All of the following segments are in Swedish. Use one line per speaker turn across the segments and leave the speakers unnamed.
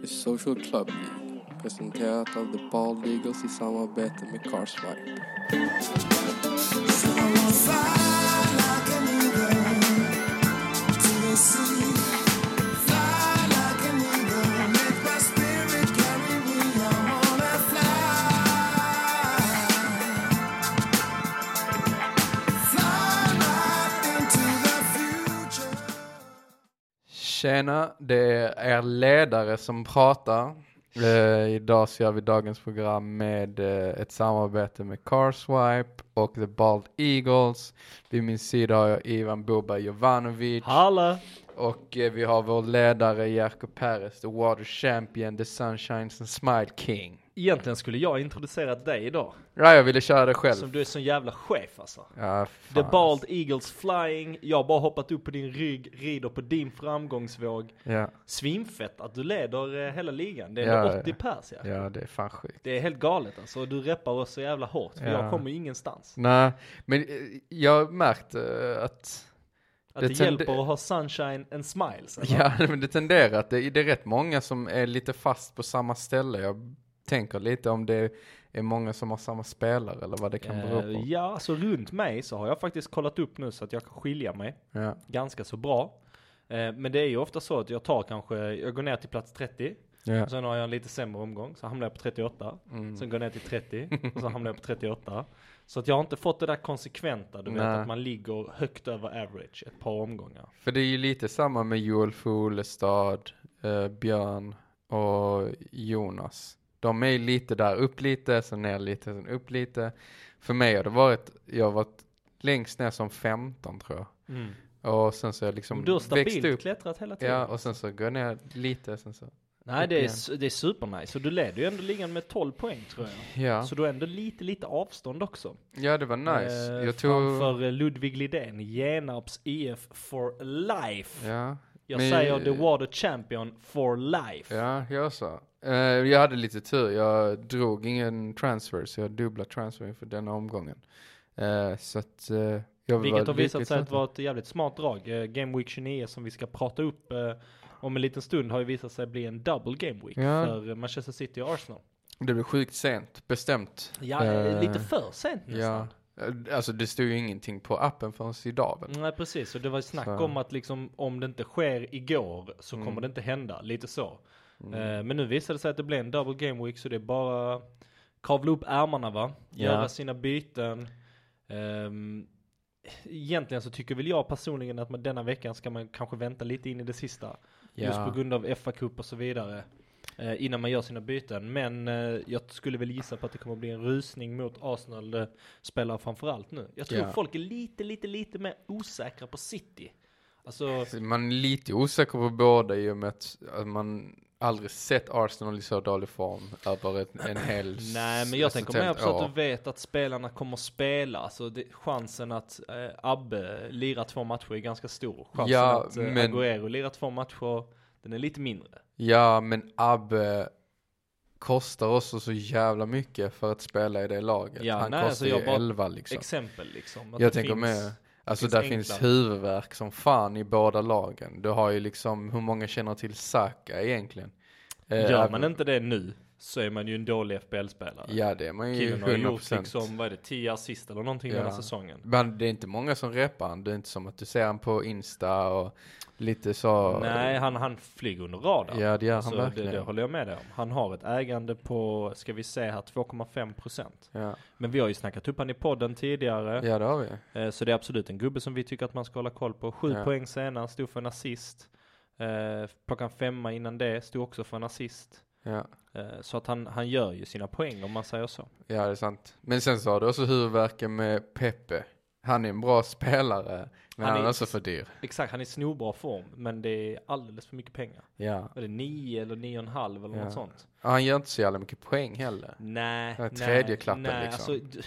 The Social Club League presenterat av The Bald Eagles i samarbete med Carswipe.
Tjena, det är er ledare som pratar. Eh, idag så gör vi dagens program med eh, ett samarbete med Carswipe och The Bald Eagles. Vid min sida har jag Ivan Boba Jovanovic.
Hallå!
Och eh, vi har vår ledare Jerko Perez, the water champion, the sunshines and smile king.
Egentligen skulle jag introducera dig idag.
Ja, jag ville köra det själv.
Som du är sån jävla chef alltså.
Ja,
The
fan.
Bald Eagles Flying, jag har bara hoppat upp på din rygg, rider på din framgångsvåg.
Ja,
Svinfett att du leder eh, hela ligan. Det är
Ja,
ändå
ja.
80 pers ja.
ja, det är fan sjukt.
Det är helt galet alltså. Och Du reppar oss så jävla hårt. För
Ja.
jag kommer ingenstans.
Nej, men eh, jag har märkt eh, att
Att
Det
det, hjälper att ha sunshine and smiles. eller?
Ja, men det tenderar att det, det är rätt många som är lite fast på samma ställe. Jag tänker lite om det är många som har samma spelare eller vad det kan bero
Eh,
på.
ja, alltså runt mig så har jag faktiskt kollat upp nu så att jag kan skilja mig
Ja,
ganska så bra. Eh, Men det är ju ofta så att jag tar kanske, jag går ner till plats 30,
ja.
och sen har jag en lite sämre omgång, så hamnar jag på 38.
Mm.
Sen går jag ner till 30, och så hamnar jag på 38. Så att jag har inte fått det där konsekventa, du vet
Nej.
att man ligger högt över average ett par omgångar.
För det är ju lite samma med Joel Fuglestad, eh, Björn och Jonas. De är lite där, upp lite, sen ner lite, sen upp lite. För mig har det varit, jag har varit längst ner som 15 tror jag.
Mm.
Och sen så har jag liksom
du har stabilt
upp.
klättrat hela tiden.
Ja, och sen så går jag ner lite, sen så.
Nej det är, det är supernice, och du leder ju ändå ligan med 12 poäng tror jag.
Ja,
Så du har ändå lite, lite avstånd också.
ja det var nice.
Eh,
jag tog...
Framför Ludvig Lidén, Genarps IF for life.
Ja,
Jag
men-
säger the water champion for life.
ja, jag så. Eh, jag hade lite tur, jag drog ingen transfer, så jag dubbla transfer inför denna omgången. Eh, så att eh, jag
Vilket har visat sig att vara ett jävligt smart drag. Eh, Game Week 29 som vi ska prata upp om en liten stund har ju visat sig bli en double Game Week
Ja.
för Manchester City och Arsenal.
Det blev sjukt sent, bestämt.
Ja, lite för sent nästan.
Ja, alltså det stod ju ingenting på appen förrän idag väl?
Nej precis, och det var ju snack
Så.
om att liksom om det inte sker igår så
Mm.
kommer det inte hända, lite så.
Mm.
Eh, men nu visade det sig att det blev en double game week så det är bara kavla upp ärmarna va,
Ja.
göra sina byten. Ehm, egentligen så tycker väl jag personligen att man denna veckan ska man kanske vänta lite in i det sista. Just på grund av FA-cup och så vidare. Eh, innan man gör sina byten. Men eh, jag skulle väl gissa på att det kommer att bli en rusning mot Arsenal-spelare framförallt nu. Jag tror
Ja.
folk är lite, lite, lite mer osäkra på City. Alltså,
Så Man är lite osäker på båda i och med att man aldrig sett Arsenal i så dålig form över en hel
Nej men jag
alltså
tänker
ett
mer på så att du vet att spelarna kommer spela. Alltså det, chansen att eh, Abbe lirar två matcher är ganska stor. Chansen
Ja,
att eh,
men-
Agüero lirar två matcher, den är lite mindre.
Ja, men Abbe kostar också så jävla mycket för att spela i det laget.
Ja,
Han
nej,
kostar
alltså
ju
jag bara-
11 liksom.
Exempel liksom.
Jag tänker
finns-
med, alltså
finns
där
enkla.
finns huvudvärk som fan i båda lagen. Du har ju liksom, hur många känner till Saka egentligen? Eh,
Gör
även-
man inte det nu så är man ju en dålig FBL-spelare.
Ja, det är man ju
Killen har
100%.
gjort liksom, vad är det, 10 assist eller någonting
Ja.
den här säsongen.
Men det är inte många som repar han. Det är inte som att du ser han på Insta och lite så.
Nej, han, han flyger under radarn.
Ja, det gör han
Så det,
verkligen.
det håller jag med dig om. Han har ett ägande på, ska vi se här, 2,5 procent.
Ja.
Men vi har ju snackat upp han i podden tidigare.
ja, det har vi.
Eh, Så det är absolut en gubbe som vi tycker att man ska hålla koll på. Sju
Ja.
poäng senast, stod för en assist. Eh, Klockan femma innan det, stod också för en assist.
Ja.
Eh, Så att han, han gör ju sina poäng om man säger så.
ja, det är sant. Men sen så har du också huvudvärken med Pepe. Han är en bra spelare, men
Han
han,
är-
också för dyr.
Exakt, han är i snorbra form, men det är alldeles för mycket pengar.
Ja.
Är det nio eller nio och en halv eller
Ja.
något sånt?
Och han gör inte så jävla mycket poäng heller.
Nej, nej,
tredje klappen
nej,
liksom.
Alltså,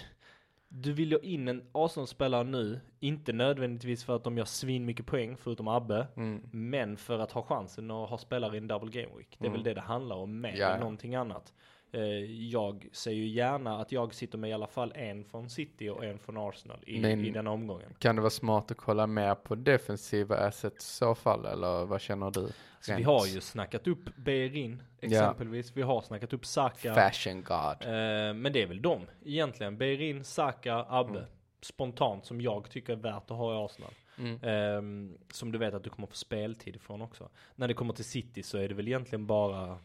du, vill ju in en Arsenal-spelare nu, inte nödvändigtvis för att de gör svin mycket poäng, förutom Abbe,
Mm.
men för att ha chansen att ha spelare i en double game week. Det är
Mm.
väl det det handlar om mer
Ja,
än någonting annat. Eh, jag säger ju gärna att jag sitter med i alla fall en från City och en från Arsenal i,
Men-
i den omgången.
Kan det vara smart att kolla mer på defensiva assets i så fall, eller vad känner du?
Så vi har ju snackat upp Berin exempelvis. Vi har snackat upp Saka.
Fashion God.
Eh, men det är väl de egentligen. Berin, Saka, Abbe.
Mm.
Spontant som jag tycker är värt att ha i Arsenal.
Mm.
Ehm, som du vet att du kommer få speltid ifrån också. När det kommer till City så är det väl egentligen bara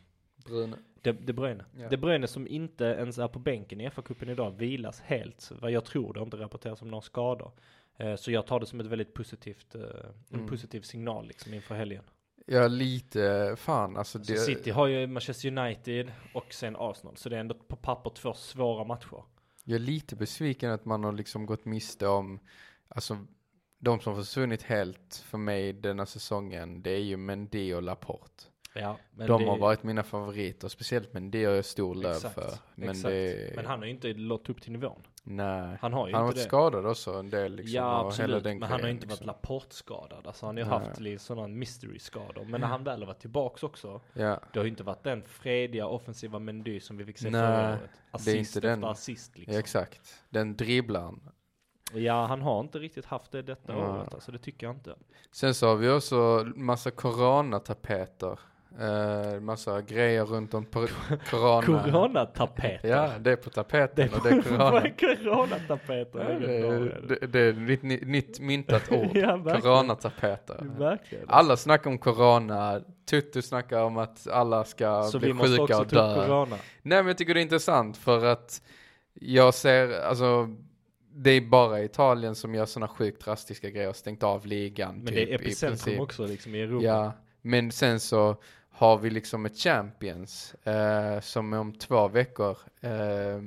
Brune.
De, de Bruyne.
Ja.
De Bruyne som inte ens är på bänken i FA-cupen idag vilas helt. Vad jag tror det har inte rapporterats om några skador. Eh, så jag tar det som ett väldigt positivt, eh, en
Mm.
positiv signal liksom inför helgen.
Ja, lite, fan alltså
Så
det.
City har ju Manchester United och sen Arsenal. Så det är ändå på papper två svåra matcher.
Jag är lite besviken att man har liksom gått miste om, alltså de som försvunnit helt för mig denna säsongen, det är ju Mendy och Laporte.
Ja, men
de
det-
har varit mina favoriter, speciellt Mendy har jag stor löv för. Men
exakt.
det,
Men han har ju inte nått upp till nivån.
nej.
Han har ju
Han
inte
varit
det.
skadad också en del liksom.
ja absolut, men han har ju inte
liksom.
varit Laporte-skadad. Alltså han har ju
Nej.
haft lite sådana mystery-skador. Men när han väl har varit tillbaks också,
Ja,
det har ju inte varit den frediga offensiva Mendy som vi fick se förra året.
det är
Assist
den.
efter assist liksom.
ja, exakt. Den dribblan.
Ja, han har inte riktigt haft det detta
Nej.
året, alltså det tycker jag inte.
Sen så har vi också massa coronatapeter. Uh, massa grejer runt om på corona.
Coronatapeter.
Ja, det är på tapeten
Det
och det är corona.
är coronatapeter?
Ja, det, är- det, det är ett nytt, myntat ord.
Ja, verkligen.
Coronatapeter.
Verkligen.
Alla snackar om corona. Tutu snackar om att alla ska
Så
bli sjuka och dö.
corona.
Nej men jag tycker det är intressant för att jag ser, alltså det är bara Italien som gör sådana sjukt drastiska grejer och stängt av ligan.
Men
typ,
det är
i
epicentrum också liksom i Europa.
Ja, men sen så har vi liksom ett Champions eh, som är om två veckor. Eh,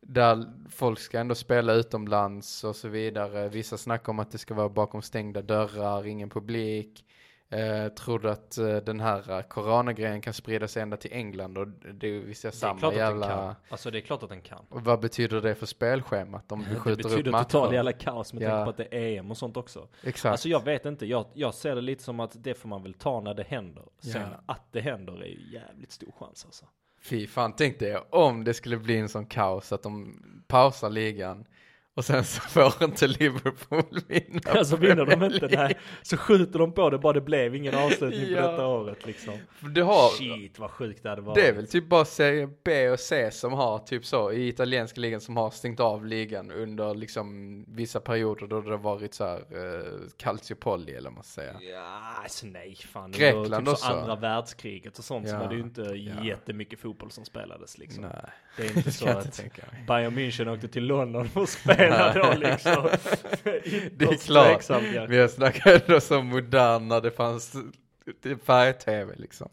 där folk ska ändå spela utomlands och så vidare. Vissa snackar om att det ska vara bakom stängda dörrar, ingen publik. Eh, tror du att eh, den här eh, coronagrejen kan sprida sig ända till England och det är vi ser
Det är
samma jävla...
Alltså det är klart att den kan.
Och vad betyder det för spelschemat om vi
Det
skjuter upp
betyder
matcher?
totalt jävla kaos med
Ja.
tanke på att det är EM och sånt också.
Exakt.
Alltså jag vet inte, jag, jag ser det lite som att det får man väl ta när det händer. Sen
Ja.
att det händer är ju jävligt stor chans alltså.
Fy fan, tänk dig om det skulle bli en sån kaos att de pausar ligan och sen så får inte Liverpool vinna.
Alltså vinner de inte, nej, så skjuter de på det bara det blev ingen avslutning på
Ja.
detta året liksom.
Du har,
Shit vad sjukt det hade varit.
det är väl typ bara Serie B och C som har typ så i italienska ligan som har stängt av ligan under liksom vissa perioder då det har varit så här eh, calciopoli eller vad man ska säga.
Ja, alltså nej fan.
Grekland
typ så
också.
andra världskriget och sånt så
Ja,
var det ju inte
ja.
jättemycket fotboll som spelades liksom.
Nej,
Det är inte så att. Bayern München åkte till London och spelade då liksom.
Det är klart. Men jag snackar ändå så modern när det fanns färg-tv liksom.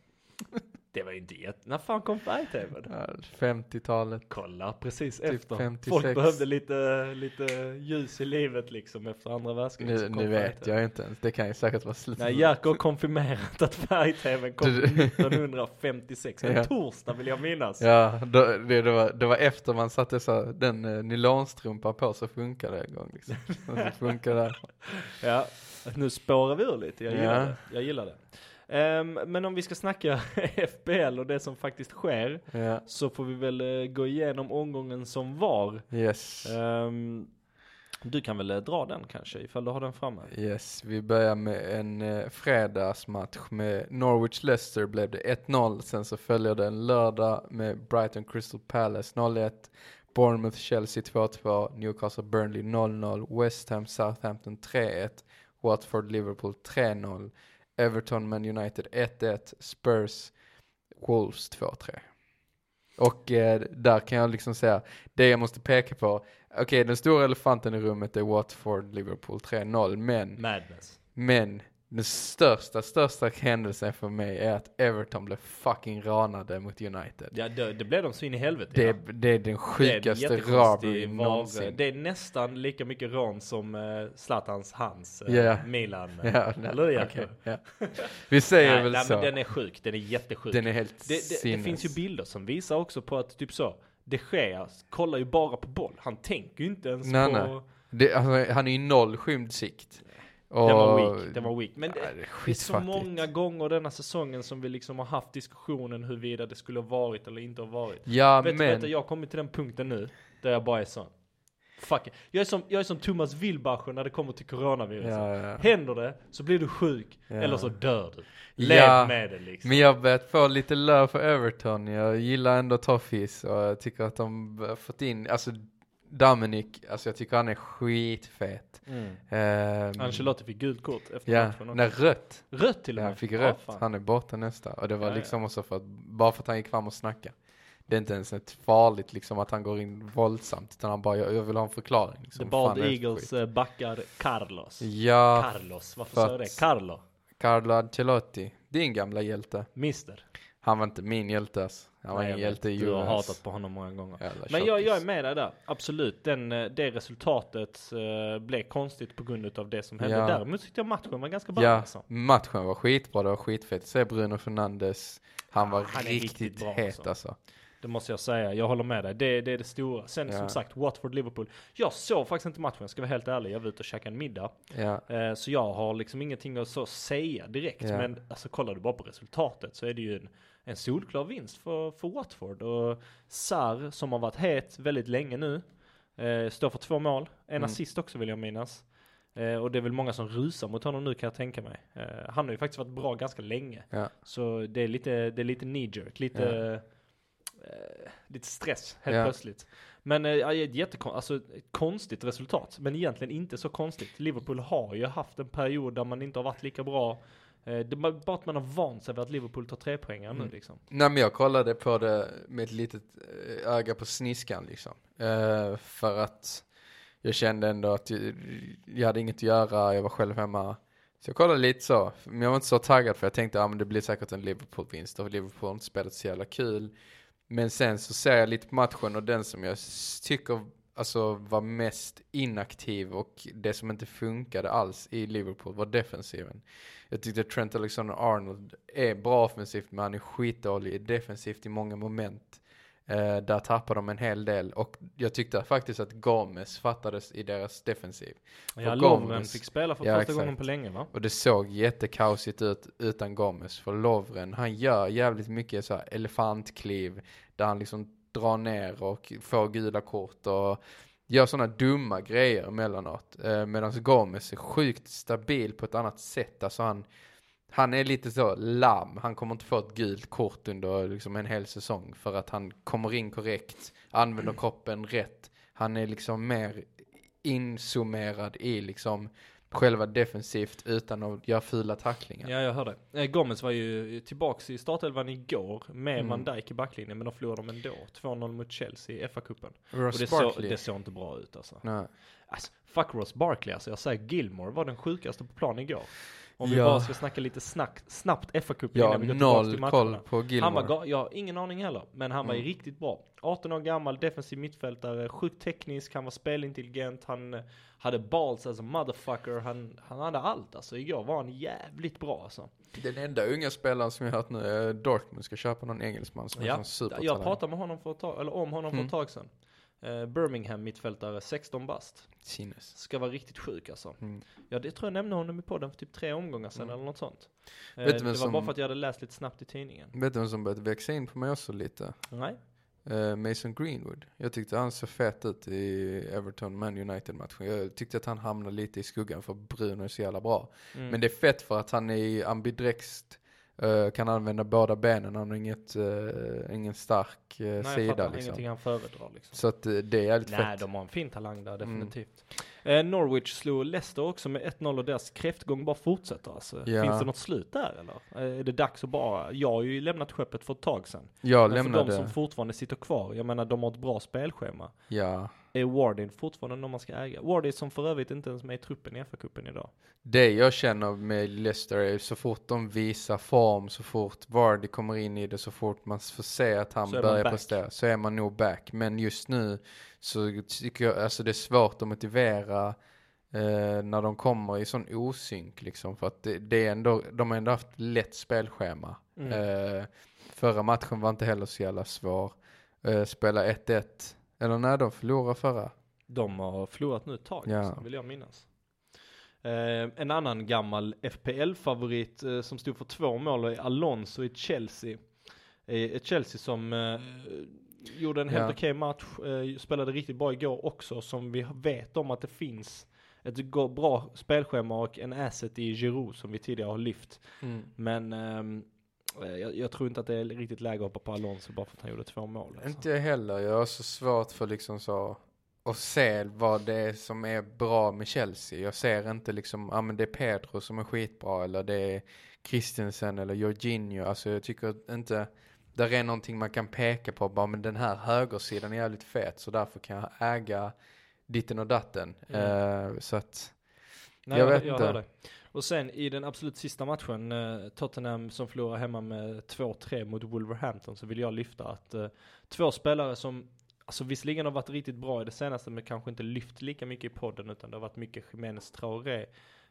Det var ju inte jätte... När fan kom färg-tvn?
Ja, 50-talet.
Kolla, precis
Typ
efter.
56.
Folk behövde lite, lite ljus i livet liksom efter andra världskriget.
Nu, nu vet jag inte ens, det kan ju säkert vara slut.
Nej, Jerker har konfirmerat att färg-tvn kom
Du-
1956. En
Ja.
torsdag vill jag minnas.
Ja, då, det, det, var, det var efter man satte så, den uh, nylonstrumpan på så funkade det en gång liksom. Så funkar det.
Ja, nu spårar vi ur lite. Jag gillar
Ja.
det. Jag gillar det. Ehm, men om vi ska snacka FBL och det som faktiskt sker
Ja,
så får vi väl eh, gå igenom omgången som var.
yes.
Ehm, du kan väl eh, dra den kanske ifall du har den framme.
Yes, vi börjar med en uh, fredagsmatch med Norwich-Leicester blev det 1-0. Sen så följer det en lördag med Brighton Crystal Palace 0-1. Bournemouth Chelsea 2-2, Newcastle Burnley 0-0, West Ham Southampton 3-1, Watford Liverpool 3-0, Everton Man United 1-1, Spurs Wolves 2-3. Och eh, där kan jag liksom säga, det jag måste peka på, okej den stora elefanten i rummet är Watford Liverpool 3-0, men,
Madness.
men den största, största händelsen för mig är att Everton blev fucking ranade mot United.
Ja, det, det blev de så in i helvete.
Det,
ja.
det är den sjukaste
var-
någonsin.
Det är nästan lika mycket rån som uh, Zlatans hans uh,
Ja.
Milan.
Ja, nej,
Eller
okej,
Jakob?
ja. Vi säger
nej,
väl
nej,
så.
men den är sjuk. Den är jättesjuk.
Den är helt
det, det, det finns ju bilder som visar också på att typ så. De Gea kollar ju bara på boll. Han tänker ju inte ens
Nej,
på...
nej. Det, alltså, han är ju noll skymd sikt. Och,
Den var weak, den var weak. Men det,
det är
det är så många gånger denna säsongen som vi liksom har haft diskussionen huruvida det skulle ha varit eller inte ha varit.
Ja,
vet du,
men...
vet du, jag har kommit till den punkten nu där jag bara är sån. Fuck it. Jag är som, jag är som Thomas Wilbacher när det kommer till coronaviruset.
Ja, ja.
Händer det så blir du sjuk
Ja.
eller så dör du. Lev med det liksom.
Men jag har börjat få lite löv för Everton. Jag gillar ändå Toffees och jag tycker att de har fått in, alltså Dominic, alltså jag tycker han är skitfet.
Mm.
Ehm,
Ancelotti fick gult kort efter
Ja,
matchen också.
nej rött.
Rött till och
Ja,
med.
han fick
Ja,
rött.
fan.
han är borta nästa. Och det var
Ja, ja.
liksom också för att, bara för att han gick fram och snackade. Det är inte ens ett farligt liksom att han går in våldsamt, utan han bara, jag, jag vill ha en förklaring. Liksom.
The Bald Eagles
skit.
eh, backar Carlos.
Ja,
Carlos, varför
för
sa jag det? Carlo.
Carlo Ancelotti, din gamla hjälte.
Mister.
Han var inte min hjälte alltså. Han var en hjälte i.
Du har hatat på honom många gånger.
Jävla
Men jag, jag är med dig där, absolut. Den, eh, det resultatet eh, blev konstigt på grund av det som hände.
Ja.
Däremot tyckte jag matchen var ganska bra
Ja,
alltså.
matchen var skitbra, det var skitfett. Se Bruno Fernandes, han var
Han är
riktigt,
riktigt bra,
het
alltså.
alltså.
Det måste jag säga, jag håller med dig. Det, det är det stora. Sen
Ja.
som sagt, Watford-Liverpool. Jag såg faktiskt inte matchen, jag ska vara helt ärlig. Jag var ute och käkade en middag.
Ja,
Eh, så jag har liksom ingenting att så säga direkt.
Ja.
Men alltså kollar du bara på resultatet så är det ju en, en solklar vinst för, för Watford. Och Sarr som har varit het väldigt länge nu. Eh, står för två mål. En
Mm.
assist också vill jag minnas. Eh, och det är väl många som rusar mot honom nu kan jag tänka mig. Eh, han har ju faktiskt varit bra ganska länge.
ja,
Så det är lite, det är lite knee jerk, lite, eh, lite stress helt
Ja.
plötsligt. Men eh, ja, ett alltså, ett konstigt resultat, men egentligen inte så konstigt. Liverpool har ju haft en period där man inte har varit lika bra. Eh, det är bara att man har vant sig vid att Liverpool tar tre poängar nu
Mm.
liksom.
Nej men jag kollade på det med ett litet eh, öga på sniskan liksom. Eh, för att jag kände ändå att jag, jag hade inget att göra, jag var själv hemma. Så jag kollade lite så, men jag var inte så taggad för jag tänkte att ah, men det blir säkert en Liverpool-vinst och Liverpool har inte spelat så jävla kul. Men sen så ser jag lite på matchen och den som jag tycker alltså var mest inaktiv och det som inte funkade alls i Liverpool var defensiven. Jag tyckte Trent Alexander-Arnold är bra offensivt men han är skitdålig defensivt i många moment. Eh, där tappar de en hel del och jag tyckte faktiskt att Gomez fattades i deras defensiv.
Ja, Lovren fick spela för
Ja,
första
exakt.
gången på länge va?
Och det såg jättekaosigt ut utan Gomez. För Lovren, han gör jävligt mycket så här elefantkliv. Där han liksom drar ner och får gula kort och gör sådana dumma grejer emellanåt. Eh, Medan Gomes är sjukt stabil på ett annat sätt. Alltså han, han är lite så lamm. Han kommer inte få ett gult kort under liksom en hel säsong. För att han kommer in korrekt, använder kroppen rätt. Han är liksom mer insummerad i liksom själva defensivt utan att göra fula tacklingar.
Ja, jag hörde. Eh, Gomez var ju tillbaks i startelvan igår med
Mm.
Van Dijk i backlinjen, men de förlorade de ändå. 2-0 mot Chelsea i FA-cupen. Och det
Barkley.
det såg inte bra ut alltså.
Nej.
Alltså, fuck Ross Barkley alltså. Jag säger Gilmore var den sjukaste på plan igår. Om vi
Ja.
bara ska snacka lite snack, snabbt FA-cupen
Jag har
innan vi går tillbaka till
noll
matcherna.
koll på
Han var,
Gilmore.
jag har ingen aning heller, men han var ju
Mm.
riktigt bra. 18 år gammal, defensiv mittfältare, sjukt teknisk, han var spelintelligent, han eh, hade balls as a motherfucker, han, han hade allt alltså. Igår var han jävligt bra alltså.
Den enda unga spelaren som jag hört nu är Dortmund ska köpa någon engelsman som är
Ja,
en supertalang.
Jag pratade med honom för ett tag, eller om honom för
Mm.
ett tag sedan. Eh, Birmingham mittfältare, 16 bast.
Sinnes.
Ska vara riktigt sjuk alltså.
Mm.
Ja, det tror jag nämnde honom i podden för typ tre omgångar sedan
Mm.
eller något sånt. Eh,
Vet du
det var
som-
bara för att jag hade läst lite snabbt i tidningen.
Vet du vem som börjat växa in på mig också lite?
Nej?
Eh, Mason Greenwood. Jag tyckte han såg fet ut i Everton Man United matchen. Jag tyckte att han hamnade lite i skuggan för Bruno är så jävla bra.
Mm.
Men det är fett för att han är ambidrext. Eh, kan använda båda benen. Han har inget, uh, ingen stark uh,
Nej,
sida
fattar
liksom.
ingenting han föredrar liksom.
Så att det är jävligt
Nej,
fett.
de har en fin talang där,
Mm.
definitivt. Eh, Norwich slog Leicester också med 1-0 och deras kräftgång bara fortsätter alltså.
Ja.
Finns det något slut där eller? Är det dags att bara, jag har ju lämnat skeppet för ett tag sedan.
Jag
Men för
lämnade,
de som fortfarande sitter kvar, jag menar de har ett bra spelschema.
ja.
Är Wardin fortfarande någon man ska äga? Wardin som för övrigt inte ens är med i truppen i FA-cupen idag.
Det jag känner med Leicester är så fort de visar form, så fort Vardy kommer in i det, så fort man får se att han
Så
börjar prestera, så är man nog back. Men just nu så tycker jag, alltså det är svårt att motivera eh, när de kommer i sån osynk liksom. För att det, det är ändå, de har ändå haft lätt spelschema.
Mm.
Eh, förra matchen var inte heller så jävla svår. Eh, spela 1-1, eller när de förlorade förra.
De har förlorat nu ett tag,
Ja.
vill jag minnas. Eh, en annan gammal FPL-favorit eh, som stod för två mål är Alonso i Chelsea. Eh, ett Chelsea som eh, gjorde en helt
Ja.
okej match, eh, spelade riktigt bra igår också, som vi vet om att det finns ett bra spelschema och en asset i Giroud som vi tidigare har lyft.
Mm.
Men ehm, eh, jag, jag tror inte att det är riktigt läge att hoppa på Alonso bara för att han gjorde två mål. Alltså.
Inte jag heller. Jag har så svårt för liksom så att se vad det är som är bra med Chelsea. Jag ser inte liksom, ja men det är Pedro som är skitbra eller det är Christensen eller Jorginho. Alltså jag tycker inte, där är någonting man kan peka på, bara men den här högersidan är jävligt fet så därför kan jag äga ditten och datten.
Mm.
Eh, så att,
Nej,
jag vet inte.
Och sen i den absolut sista matchen, eh, Tottenham som förlorar hemma med 2-3 mot Wolverhampton, så vill jag lyfta att eh, två spelare som Alltså visserligen har varit riktigt bra i det senaste men kanske inte lyft lika mycket i podden utan det har varit mycket Jiménez Traoré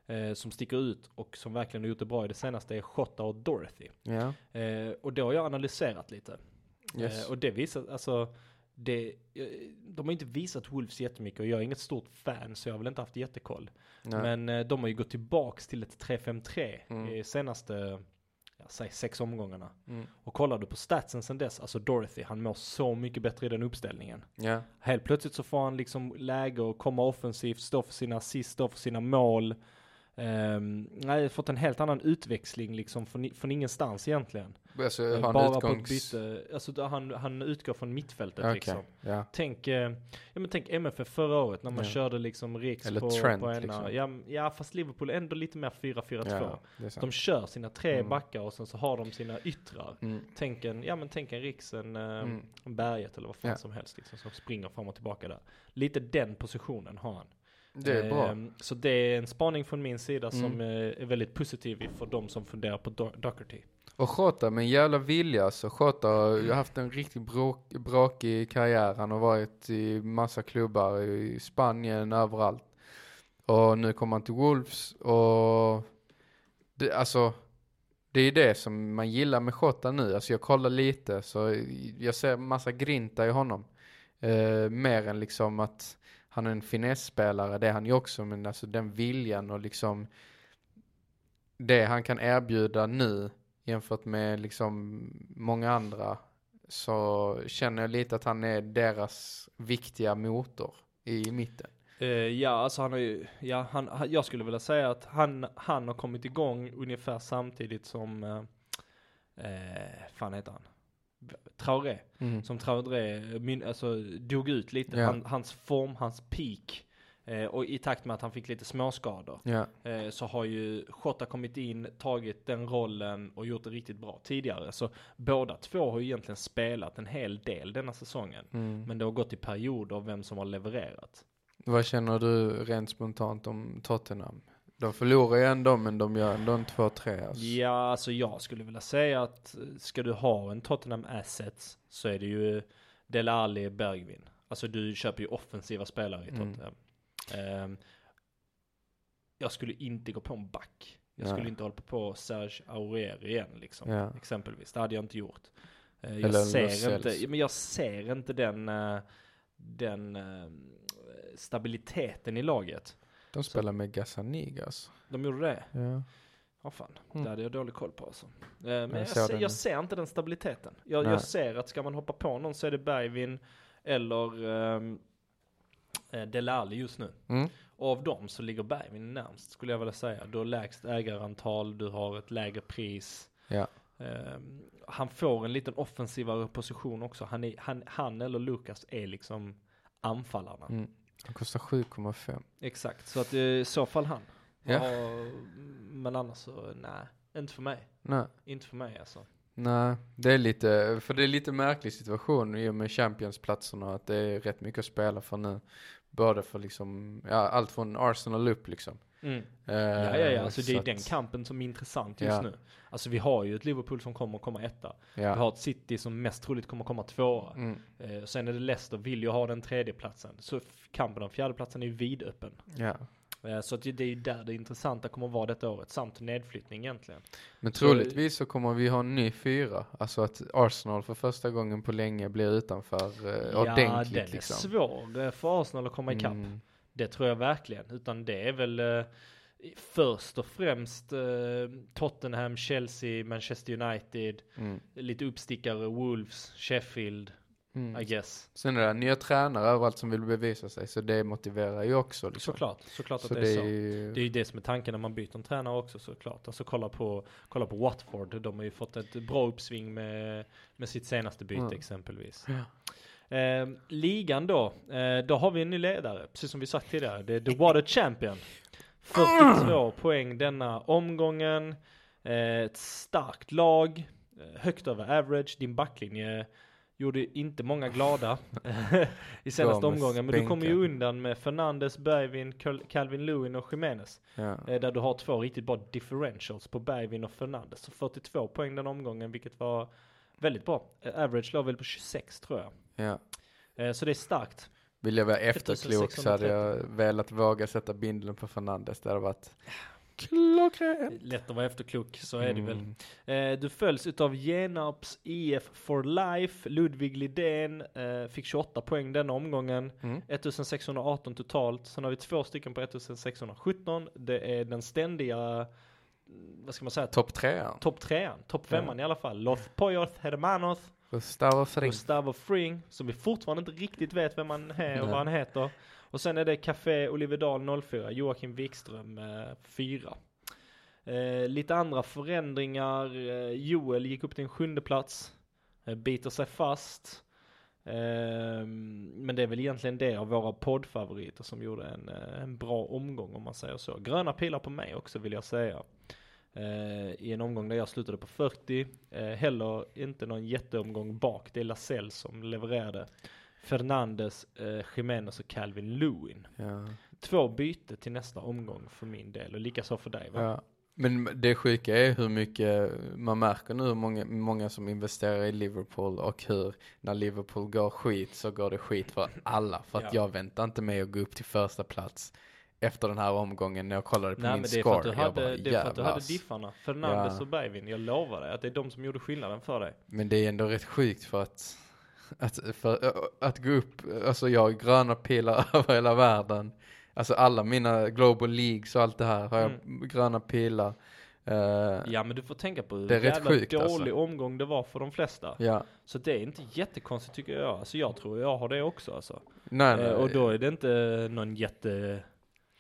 eh, som sticker ut och som verkligen har gjort det bra i det senaste är Jota och Dorothy.
ja,
Eh, och det har jag analyserat lite.
yes.
Eh, och det visar, alltså, det, eh, de har inte visat Wolves jättemycket och jag är inget stort fan så jag har väl inte haft jättekoll.
Nej.
Men eh, de har ju gått tillbaks till ett 3-5-3
Mm.
i senaste, säg sex omgångarna.
Mm.
Och kollar du på statsen sen dess, alltså Dorothy, han mår så mycket bättre i den uppställningen.
Ja,
Helt plötsligt så får han liksom läge att komma offensivt, stå för sina assist, stå för sina mål. Um, nej, fått en helt annan utväxling liksom från, från ingenstans egentligen.
alltså har
Bara
han
på ett
utgångs...
byte, alltså han, han utgår från mittfältet
Okej,
liksom.
ja.
Tänk, eh, ja men tänk MFF förra året när man
Ja.
körde liksom Riks
Eller
på,
Trent,
på ena.
liksom.
Ja, ja fast Liverpool ändå lite mer 4-4-2.
ja, det är sant.
De kör sina tre
Mm.
backar och sen så har de sina yttrar.
Mm.
Tänk en, ja men tänk en Riks, en, eh,
Mm.
en Berget eller vad fan som helst liksom, som springer fram och tillbaka där. Lite den positionen har han.
Det är bra.
Ehm, Så det är en spaning från min sida som
Mm.
eh, är väldigt positiv för de som funderar på Do- Doherty.
Och Jota med en jävla vilja så Jota har haft en riktigt bråk, brakig karriär. Han har varit i massa klubbar i Spanien, överallt. Och nu kommer han till Wolves och det, alltså det är det som man gillar med Jota nu. Alltså jag kollar lite så jag ser massa grinta i honom. Eh, mer än liksom att han är en finessspelare, det är han ju också, men alltså den viljan och liksom det han kan erbjuda nu jämfört med liksom många andra så känner jag lite att han är deras viktiga motor i mitten.
Uh, ja, alltså han har ju, ja, han, han- jag skulle vilja säga att han, han har kommit igång ungefär samtidigt som, uh, uh, fan heter han? Traoré. Som Traoré min, alltså, dog ut lite,
Ja.
han, hans form, hans peak. Eh, och i takt med att han fick lite småskador.
Ja,
Eh, så har ju Jota kommit in, tagit den rollen och gjort det riktigt bra tidigare. Så båda två har ju egentligen spelat en hel del denna säsongen.
mm.
Men det har gått i perioder av vem som har levererat.
Vad känner du rent spontant om Tottenham? De förlorar ju ändå men de gör ändå en 2-3 alltså.
Ja, alltså jag skulle vilja säga att eh, ska du ha en Tottenham Assets så är det ju Dele Alli, Bergvin. Alltså du köper ju offensiva spelare i
Mm.
Tottenham. Ehm, jag skulle inte gå på en back. Jag skulle inte hålla på Serge Aurier igen liksom.
Ja.
Exempelvis. Det hade jag inte gjort.
Eller
jag ser inte, ja, men jag ser inte den, eh, den eh, stabiliteten i laget.
De spelar med Gazzanigas.
De gjorde det?
Ja.
Ja fan,
Mm.
det hade jag dålig koll på alltså. Eh, Men jag,
såg
ser, jag ser inte den stabiliteten. Jag, jag ser att ska man hoppa på någon så är det Bergvin eller um, Dele Alli just nu.
Mm.
Och av dem så ligger Bergvin närmst skulle jag vilja säga. Du har lägst ägarantal, du har ett lägre pris.
Ja.
Ehm, han får en liten offensivare position också. Han, är, han, han eller Lukas är liksom anfallarna.
Mm. De kostar 7,5.
Exakt, så att eh, i så fall han.
Ja.
Och, men annars så, nej, inte för mig.
Nej.
Inte för mig alltså.
Nej, det är lite, för det är lite märklig situation i och med Champions-platserna att det är rätt mycket att spela för nu. Både för liksom, ja allt från Arsenal upp liksom.
Mm.
Eh,
Ja, ja, ja, alltså det är den kampen som är intressant just
Ja.
nu. Alltså vi har ju ett Liverpool som kommer att komma etta. Vi
Ja.
har ett City som mest troligt kommer att komma tvåa.
Mm,
Eh, sen är det Leicester, vill ju ha den tredje platsen. Så kampen om fjärdeplatsen är ju vidöppen.
ja.
Eh, så att det är ju där det intressanta kommer att vara detta året, samt nedflyttning egentligen.
Men troligtvis så kommer vi ha en ny fyra. Alltså att Arsenal för första gången på länge blir utanför eh,
ja,
ordentligt
den är
liksom.
svår eh, för Arsenal att komma ikapp.
Mm,
Det tror jag verkligen. Utan det är väl, först och främst Tottenham, Chelsea, Manchester United,
Mm.
lite uppstickare, Wolves, Sheffield,
Mm.
I guess.
Sen är det nya tränare överallt som vill bevisa sig, så det motiverar ju också. Liksom.
Såklart, såklart att
Så
det
det
är så.
ju...
Det är ju det som är tanken när man byter en tränare också såklart. Alltså kolla på, kolla på Watford, de har ju fått ett bra uppsving med, med sitt senaste byte
Mm.
exempelvis.
Ja.
Eh, ligan då, eh, då har vi en ny ledare, precis som vi sagt tidigare. Det är The Water Champion. 42 poäng denna omgången. Eh, ett starkt lag, högt över average. Din backlinje gjorde inte många glada i senaste omgången. Men du kommer ju undan med Fernandes, Bergvin, Cal- Calvin Lewin och Jimenez.
Ja.
Eh, Där du har två riktigt bra differentials på Bergvin och Fernandes. Så 42 poäng den omgången, vilket var väldigt bra. Eh, Average låg väl på 26 tror jag.
ja.
Eh, Så det är starkt.
Vill jag vara efterklok så hade
1630.
jag velat våga sätta bindeln på Fernandes. Det hade varit klockrent.
Lätt att vara efterklok, så är det väl.
Mm.
Eh, Du följs utav Genarps IF for Life. Ludvig Lidén eh, fick 28 poäng denna omgången.
Mm.
1618 totalt. Sen har vi två stycken på 1617. Det är den ständiga, mm, vad ska man säga,
Topp trean.
topp trean, topp femman i alla fall. Los Poyos Hermanos,
Gustavo Fring.
Gustavo Fring, som vi fortfarande inte riktigt vet vem han är och
Nej.
vad han heter. Och sen är det Café Olivedal 04, Joakim Wikström eh, 4. Eh, lite andra förändringar, eh, Joel gick upp till en sjunde plats, eh, biter sig fast. Eh, men det är väl egentligen det av våra poddfavoriter som gjorde en, eh, en bra omgång om man säger så. Gröna pilar på mig också vill jag säga. Eh, I en omgång där jag slutade på 40. Heller inte någon jätteomgång bak. Det är Lasell som levererade. Fernandes, eh, Jimenez och Calvin Lewin.
Ja.
Två byte till nästa omgång för min del och likaså för dig va?
Ja. Men det sjuka är hur mycket, man märker nu hur många, många som investerar i Liverpool och hur när Liverpool går skit så går det skit för alla. För att
Ja.
jag väntar inte med att gå upp till första plats efter den här omgången när jag kollade på
Nej
min
men det är för att
score.
du hade,
bara,
det är för att du hade diffarna. Fernandes
Ja.
och Bergvin. Jag lovar dig att det är de som gjorde skillnaden för dig.
Men det är ändå rätt sjukt för att, att, för, att gå upp, alltså jag har gröna pilar över hela världen. Alltså alla mina global leagues och allt det här har jag
Mm.
gröna pilar. Eh,
Ja men du får tänka på hur
Det är rätt sjukt,
dålig
alltså.
omgång det var för de flesta.
ja.
Så det är inte jättekonstigt tycker jag. Alltså jag tror jag har det också alltså.
Nej, nej.
Eh, och då är det inte någon jätte,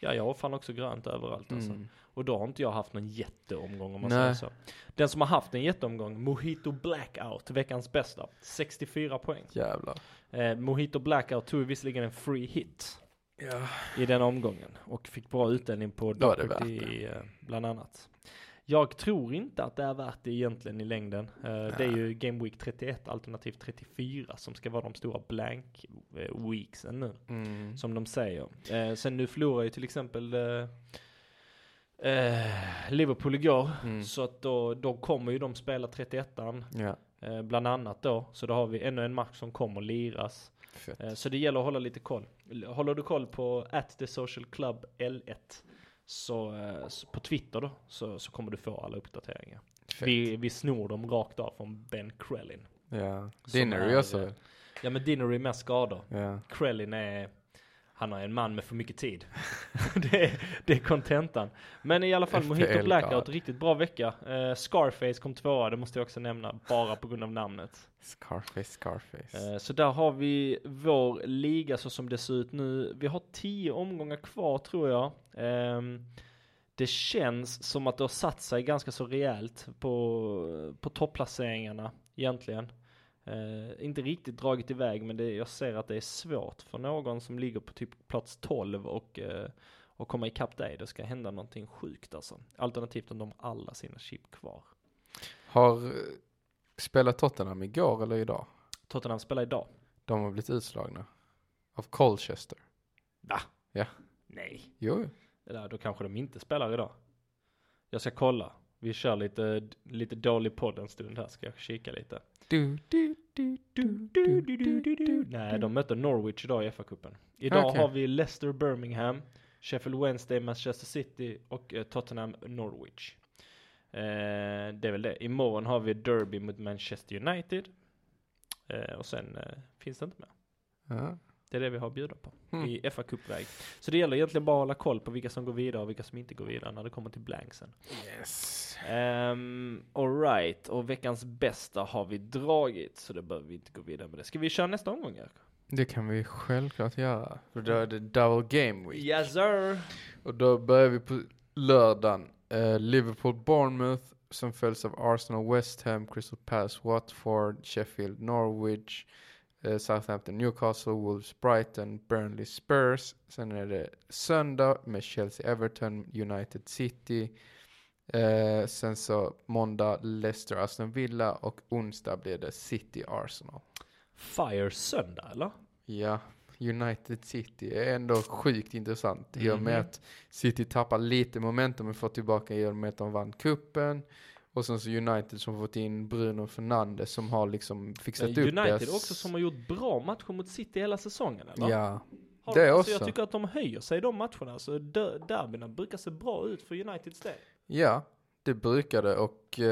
ja jag har fan också grönt överallt alltså.
Mm.
Och då har inte jag haft någon jätteomgång om man
Nej.
säger så. Den som har haft en jätteomgång, Mojito Blackout, veckans bästa. 64 poäng.
Jävlar.
Eh, Mojito Blackout tog visserligen en free hit
Ja.
i den omgången. Och fick bra utdelning på
Då
Doherty eh, bland annat. Jag tror inte att det är värt det egentligen i längden. Eh, det är ju Game Week 31 alternativt 34 som ska vara de stora blank eh, weeksen nu.
Mm.
Som de säger. Eh, sen nu förlorar ju till exempel eh, eh, Liverpool igår.
Mm.
Så att då, då kommer ju de spela 31an.
Ja.
Eh, bland annat då. Så då har vi ännu en match som kommer liras. Eh, så det gäller att hålla lite koll. Håller du koll på at the social club L1. Så, eh, så på Twitter då. Så, så kommer du få alla uppdateringar.
Fett.
Vi, vi snor dem rakt av från Ben Krellin.
Ja.
som
Dinner
är,
är också?
Ja men Dinnery med skador.
Ja.
Krellin är, han är en man med för mycket tid. det, är, det är kontentan. Men i alla fall
FPL
Mojito Blackout,
God.
riktigt bra vecka. Eh, Scarface kom tvåa, det måste jag också nämna, bara på grund av namnet.
Scarface, Scarface.
Eh, så där har vi vår liga så som det ser ut nu. Vi har tio omgångar kvar tror jag. Ehm, det känns som att det har satt sig ganska så rejält på, på topplaceringarna egentligen. Eh, inte riktigt dragit iväg men det, jag ser att det är svårt för någon som ligger på typ plats 12 och, eh, och komma ikapp dig. Det ska hända någonting sjukt alltså. Alternativt om de har alla sina chip kvar.
Har eh, spelat Tottenham igår eller idag?
Tottenham spelar idag.
De har blivit utslagna. Av Colchester.
Va?
Ja.
Nej.
Jo.
Där, då kanske de inte spelar idag. Jag ska kolla. Vi kör lite, lite dålig podd en stund här, ska jag kika lite.
Du, du, du.
Nej, de möter Norwich idag i FA-cupen. Idag
Okej.
har vi Leicester Birmingham, Sheffield Wednesday Manchester City och eh, Tottenham Norwich. Eh, det är väl det. Imorgon har vi Derby mot Manchester United. Eh, och sen eh, finns det inte mer.
Ja.
Det är det vi har att bjuda på
Mm.
i fa Cup-väg. Så det gäller egentligen bara att hålla koll på vilka som går vidare och vilka som inte går vidare när det kommer till blanksen.
Yes.
Um, Alright, och veckans bästa har vi dragit, så det behöver vi inte gå vidare med det. Ska vi köra nästa omgång Erik?
Det kan vi självklart göra. För då är det double game week.
Yes sir!
Och då börjar vi på lördagen. Eh, Liverpool Bournemouth som följs av Arsenal West Ham, Crystal Palace Watford, Sheffield Norwich, Southampton Newcastle, Wolves Brighton, Burnley Spurs. Sen är det söndag med Chelsea Everton, United City. Eh, sen så måndag Leicester Aston Villa och onsdag blir det City Arsenal.
Fire söndag eller?
Ja, United City är ändå sjukt intressant i och med
Mhm.
att City tappar lite momentum men får tillbaka i och med att de vann kuppen Och sen så United som fått in Bruno Fernandes som har liksom fixat upp
United
deras...
också som har gjort bra matcher mot City hela säsongen eller?
Ja,
Har
det
de, alltså,
också.
Jag tycker att de höjer sig i de matcherna, så der- derbyna brukar se bra ut för Uniteds del.
ja, det brukar det och eh,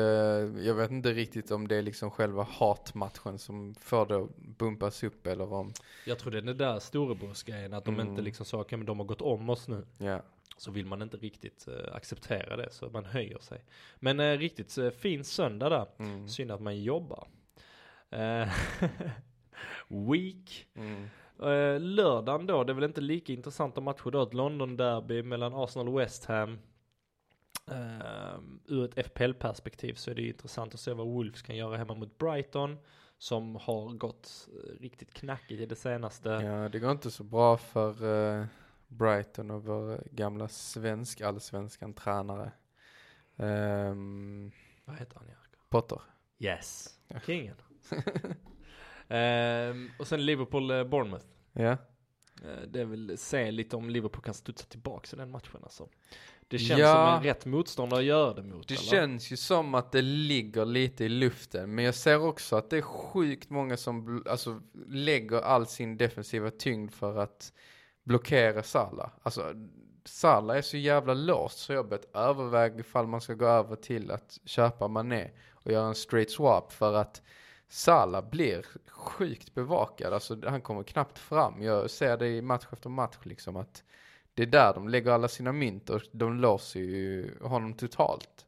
jag vet inte riktigt om det är liksom själva hatmatchen som får det att bumpas upp eller om,
Jag tror det är den där storebrorsgrejen, att de
Mm.
inte liksom sa, okej men de har gått om oss nu.
ja.
Så vill man inte riktigt eh, acceptera det, så man höjer sig. Men eh, riktigt uh, fin söndag där.
Mm.
Synd att man jobbar. Eh, week.
Mm.
Uh, lördagen då, det är väl inte lika intressanta matcher då. Ett London-derby mellan Arsenal och West Ham. Uh, ur ett FPL-perspektiv så är det intressant att se vad Wolves kan göra hemma mot Brighton. Som har gått eh, riktigt knackigt i det senaste.
Ja, det går inte så bra för eh, Brighton och vår gamla svensk allsvenskan tränare. Ehm,
Vad heter han Jerker?
Potter.
Yes, kingen. Ehm, och sen Liverpool-Bournemouth.
Ja.
Eh, Det är väl se lite om Liverpool kan studsa tillbaka i den matchen alltså. Det känns
Ja.
som en rätt motståndare att göra det mot.
Det
eller?
känns ju som att det ligger lite i luften. Men jag ser också att det är sjukt många som alltså, lägger all sin defensiva tyngd för att blockera Salah. Alltså, Salah är så jävla låst så jag börjat överväga ifall man ska gå över till att köpa Mané och göra en straight swap för att Salah blir sjukt bevakad. Alltså han kommer knappt fram. Jag ser det i match efter match liksom att det är där de lägger alla sina mynt och de låser ju honom totalt.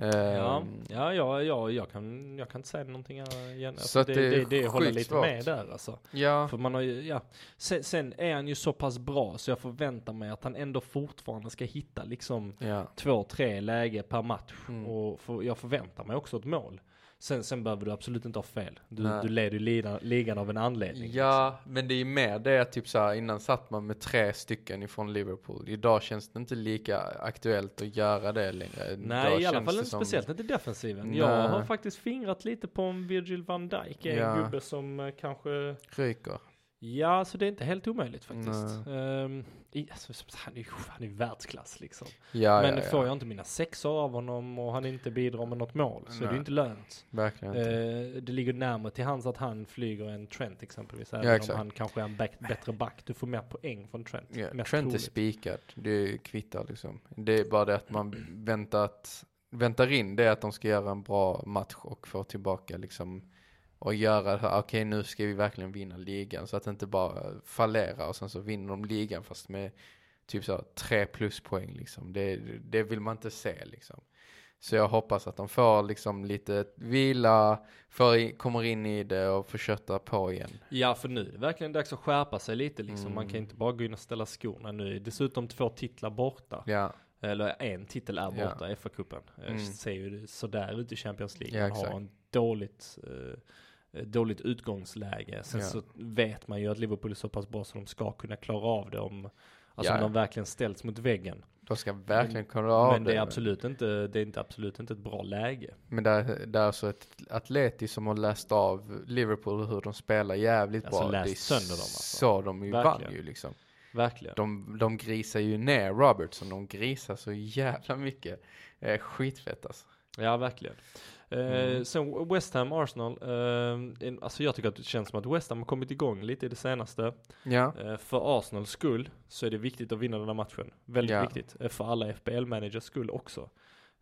Ja,
Ehm,
ja, ja, ja jag, kan, jag kan inte säga någonting igen. Alltså,
Så att
det,
det
det, det, håller lite
svårt.
med där alltså.
ja,
För man har ju, ja. Sen, sen är han ju så pass bra så jag förväntar mig att han ändå fortfarande ska hitta liksom
ja,
två, tre läge per match.
Mm.
Och för, jag förväntar mig också ett mål. Sen, sen behöver du absolut inte ha fel. Du,
Nej.
du leder ju ligan, av en anledning. liksom.
ja, men det är ju mer det att typ så här, innan satt man med tre stycken ifrån Liverpool. Idag känns det inte lika aktuellt att göra det längre.
Nej,
Idag
i alla fall inte
som-
speciellt inte defensiven.
Nej.
Jag har faktiskt fingrat lite på om Virgil van Dijk är en
Ja.
gubbe som eh, kanske
Ryker.
Ja, så det är inte helt omöjligt faktiskt.
Nej.
I, alltså, han är ju han är världsklass liksom.
Ja,
Men
ja, ja.
får jag inte mina sexor av honom och han inte bidrar med något mål så är det
Nej.
ju inte lönt.
Verkligen inte.
Eh, det ligger närmare till hands att han flyger än Trent exempelvis. Även
Ja,
om
exakt.
han kanske är en back, bättre back. Du får mer poäng från Trent. Mest
Trent är
troligt.
spikad. Det kvittar liksom. Det är bara det att man väntat, väntar in det att de ska göra en bra match och få tillbaka liksom och göra det här, okej nu ska vi verkligen vinna ligan så att det inte bara fallerar och sen så vinner de ligan fast med typ så här tre pluspoäng liksom. Det, det vill man inte se liksom. Så jag hoppas att de får liksom lite vila, får i, kommer in i det och får kötta på igen.
Ja, för nu är det verkligen dags att skärpa sig lite liksom. Man
Mm.
kan inte bara gå in och ställa skorna nu. Dessutom två titlar borta.
Ja,
Eller en titel är
Ja.
borta, FA-cupen.
Mm.
Mm. Ser ju sådär ut i Champions League.
Ja,
Man har en dåligt, eh, dåligt utgångsläge. Sen
Ja.
så vet man ju att Liverpool är så pass bra så de ska kunna klara av det om, alltså
Ja.
om de verkligen ställs mot väggen.
de ska verkligen klara av
Men det är absolut inte, det är inte absolut inte ett bra läge.
Men där, där är så ett Atleti som har läst av Liverpool hur de spelar jävligt
Alltså
bra.
läst
det är
sönder dem, alltså.
Så de ju
Verkligen.
vann ju liksom.
Verkligen.
De, de grisar ju ner Robertson, de grisar så jävla mycket. Eh, skitfett alltså.
Ja, verkligen. Eh,
Mm.
Sen West Ham, Arsenal. Eh, alltså jag tycker att det känns som att West Ham har kommit igång lite i det senaste.
Ja,
Eh, För Arsenals skull så är det viktigt att vinna den här matchen. Väldigt
Ja.
viktigt. Eh, För alla FBL-managers skull också.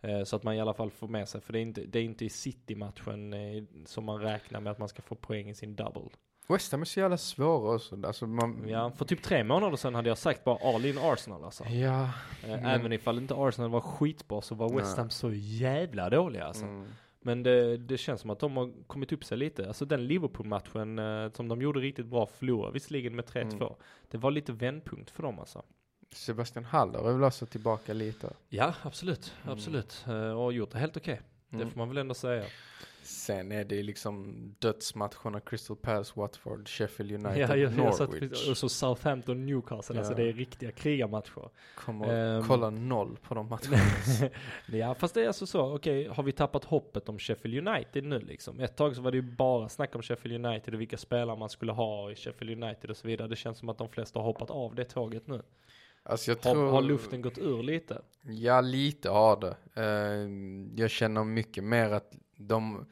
Eh, Så att man i alla fall får med sig, för det är inte, det är inte i City-matchen eh, som man räknar med att man ska få poäng i sin double.
West Ham är så jävla svåra också. Alltså man,
Ja, för typ tre månader sedan hade jag sagt bara all in Arsenal alltså.
ja.
Eh,
men-
Även ifall inte Arsenal var skitbra så var West. Ham så jävla dåliga alltså.
Mm.
Men det, det känns som att de har kommit upp sig lite. Alltså den Liverpool-matchen eh, som de gjorde riktigt bra, förlorade visserligen med 3-2.
Mm.
Det var lite vändpunkt för dem alltså.
Sebastian Haller är väl också tillbaka lite.
Ja, absolut.
Mm.
Absolut. Eh, och gjort det helt okej. Det
Mm.
får man väl ändå säga.
Sen är det liksom dödsmatcherna Crystal Palace, Watford, Sheffield United,
Ja, jag, jag
Norwich.
och så Southampton, Newcastle. Alltså
Ja.
det är riktiga krigarmatcher.
Kommer
Ehm.
kolla noll på de matcherna.
ja, fast det är alltså så. Okej, har vi tappat hoppet om Sheffield United nu liksom? Ett tag så var det ju bara snack om Sheffield United och vilka spelare man skulle ha i Sheffield United och så vidare. Det känns som att de flesta har hoppat av det tåget nu.
Alltså jag
Har,
tror...
har luften gått ur lite?
Ja, lite har det. Eh, jag känner mycket mer att de,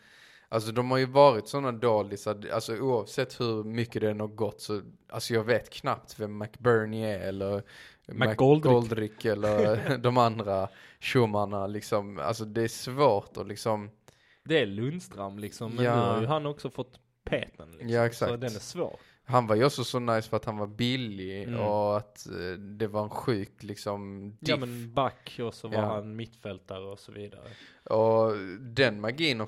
alltså de har ju varit sådana dålisar, alltså oavsett hur mycket det än har gått så, alltså jag vet knappt vem McBurney är eller
McGoldrick.
Eller de andra Schumannarna liksom, alltså det är svårt att liksom,
Det är Lundström liksom, men
Ja.
nu har ju han också fått peten liksom.
Ja, exakt.
Så den är svår.
Han var ju också så nice för att han var billig
Mm.
och att eh, det var en sjuk liksom diff.
Ja men back och så var
Ja.
han mittfältare och så vidare.
Och den magin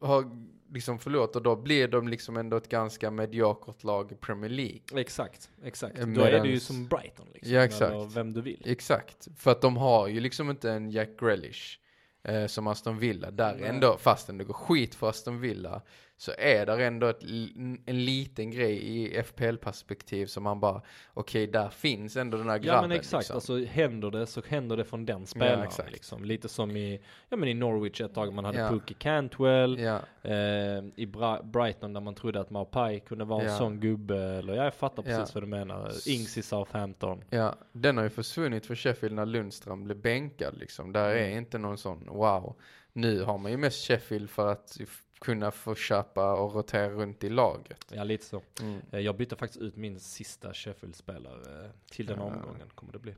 har, liksom förlorat och då blir de liksom ändå ett ganska mediokert lag i Premier League.
Exakt, exakt. Då
Medans-
är det ju som Brighton liksom.
Ja, exakt.
Eller vem du vill.
Exakt, för att de har ju liksom inte en Jack Grealish eh, som Aston Villa. Där
Nej.
ändå, fastän det går skit för Aston Villa, så är där ändå ett, en liten grej i FPL-perspektiv som man bara, okej där finns ändå den här grabben.
Ja men exakt,
liksom.
alltså händer det så händer det från den spelaren
exakt.
liksom. Lite som i, ja men i Norwich ett tag man hade
Ja.
Pookie Cantwell,
Ja,
eh, i Bra- Brighton där man trodde att Maupai kunde vara en
Ja.
sån gubbe, eller ja, jag fattar
Ja.
precis vad du menar. Ings i Southampton.
ja, den har ju försvunnit för Sheffield när Lundström blev bänkad liksom. Där är
Mm.
inte någon sån, wow. Nu har man ju mest Sheffield för att kunna få köpa och rotera runt i laget.
Ja lite så.
Mm.
Eh, Jag bytte faktiskt ut min sista Sheffield-spelare eh, till den
Ja.
omgången, kommer det bli.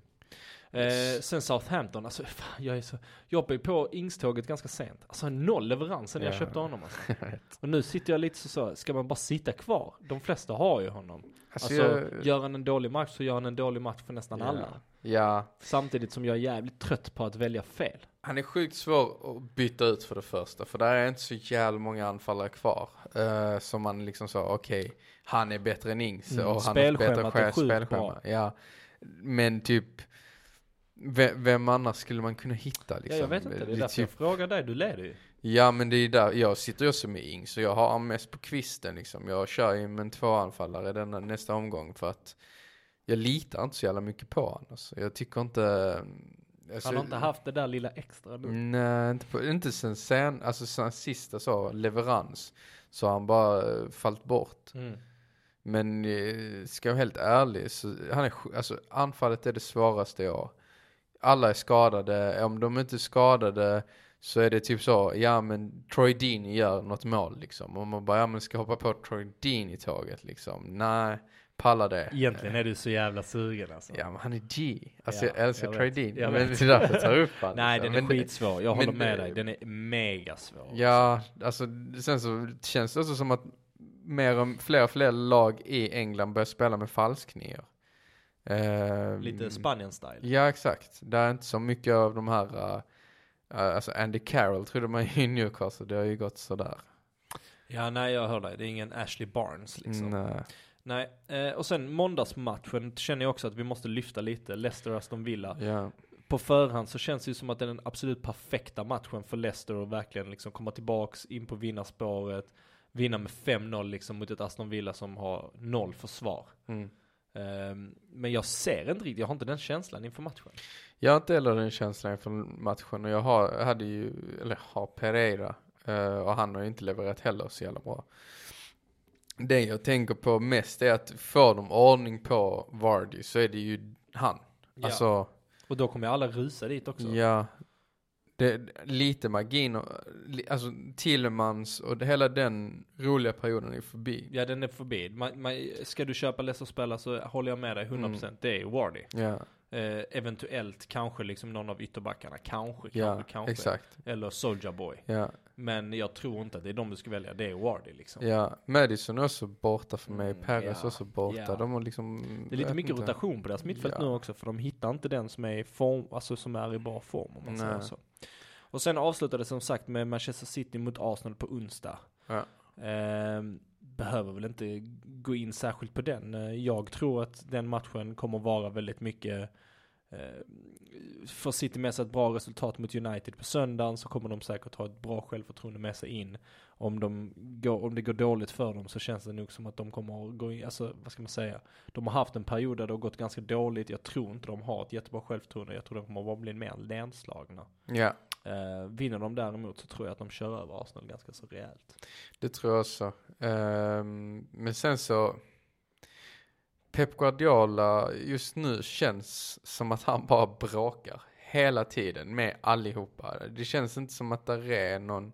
Eh, sen Southampton, alltså fan, jag är så, jag hoppade på Ings-tåget ganska sent. Alltså noll leverans sen jag
Ja.
köpte honom alltså. Och nu sitter jag lite så, så ska man bara sitta kvar? De flesta har ju honom.
Alltså,
Alltså,
jag,
gör han en dålig match så gör han en dålig match för nästan alla.
ja,
Samtidigt som jag är jävligt trött på att välja fel.
Han är sjukt svår att byta ut för det första, för där är inte så jävla många anfallare kvar. Uh, som man liksom sa, okej, han är bättre än Ings
Mm,
och han har ett bättre
spelschemat är sjukt
spelschema.
bra.
Ja, men typ, vem, annars skulle man kunna hitta liksom?
Ja, jag vet inte, det är därför
typ,
jag frågar dig, du leder ju.
Ja, men det är där, jag sitter ju också med Ings och jag har mest på kvisten liksom. Jag kör ju med en tvåanfallare denna, nästa omgång för att jag litar inte så jävla mycket på honom. Alltså. Jag tycker inte... Alltså,
Han har inte haft det där lilla extra nu.
Nej, inte, på, inte sen, sen alltså sen sista så, leverans, så har han bara eh, fallit bort.
Mm.
Men eh, ska jag vara helt ärlig, så han är, alltså anfallet är det svåraste jag. Alla är skadade, om de inte är skadade så är det typ så, ja men Troy Deeney gör något mål liksom. Och man bara, ja men ska hoppa på Troy Deeney-tåget liksom. Nej, palla det.
Egentligen är du så jävla sugen alltså.
Ja men han är G. Alltså
Ja,
jag älskar
jag
Troy. Deeney. Men
vet.
det är därför jag tar upp han.
Nej
liksom.
den är
Men-
skitsvår, jag
men,
håller med dig. Den är mega svår.
Ja, alltså sen så känns det också som att mer och fler och fler lag i England börjar spela med falsknior. Eh,
Lite Spanien-style.
Ja, exakt. Det är inte så mycket av de här, uh, uh, alltså Andy Carroll trodde man i Newcastle, det har ju gått sådär.
Ja, nej jag hör dig. Det är ingen Ashley Barnes liksom.
Nej.
Nej, eh, och sen måndagsmatchen känner jag också att vi måste lyfta lite. Leicester-Aston Villa.
Ja,
På förhand så känns det ju som att det är den absolut perfekta matchen för Leicester att verkligen liksom komma tillbaks in på vinnarspåret. Vinna med 5-0 liksom mot ett Aston Villa som har noll försvar.
mm.
Ehm, men jag ser inte riktigt, jag har inte den känslan inför matchen.
Jag har inte heller den känslan inför matchen och jag har, jag hade ju, eller har Pereira eh, och han har ju inte levererat heller så jävla bra. Det jag tänker på mest är att får de ordning på Vardy så är det ju han.
Ja.
Alltså,
Och då kommer alla rusa dit också.
ja. Det, lite magin och, alltså Tillemans och det, hela den roliga perioden är förbi.
Ja den är förbi. Man, man, ska du köpa Leicester-spelare så håller jag med dig 100%.
Mm.
Det är Wardy.
Ja.
Eh, eventuellt kanske liksom någon av ytterbackarna. Kanske,
Ja,
kanske, kanske.
exakt.
Eller Soldier Boy.
Ja,
Men jag tror inte att det är de du ska välja. Det är Wardy liksom.
ja. Madison är också borta för mig.
Mm,
Perez
ja,
också borta.
ja.
De har liksom...
Det är lite mycket
inte.
rotation på deras mittfält
Ja.
nu också. För de hittar inte den som är i form, alltså som är i bra form om man säger så. Och sen avslutade det som sagt med Manchester City mot Arsenal på onsdag.
Ja.
Ehm, behöver väl inte gå in särskilt på den. Eh, jag tror att den matchen kommer vara väldigt mycket eh, För City med sig ett bra resultat mot United på söndagen så kommer de säkert ha ett bra självförtroende med sig in. Om, de går, om det går dåligt för dem så känns det nog som att de kommer att gå in, alltså vad ska man säga? De har haft en period där det har gått ganska dåligt. Jag tror inte de har ett jättebra självförtroende. Jag tror de kommer att bara bli mer nedslagna.
ja,
Eh, vinner de däremot så tror jag att de kör över Arsenal ganska så rejält.
det tror jag också. Ehm, men sen så... Pep Guardiola just nu känns som att han bara bråkar hela tiden med allihopa. Det känns inte som att det är någon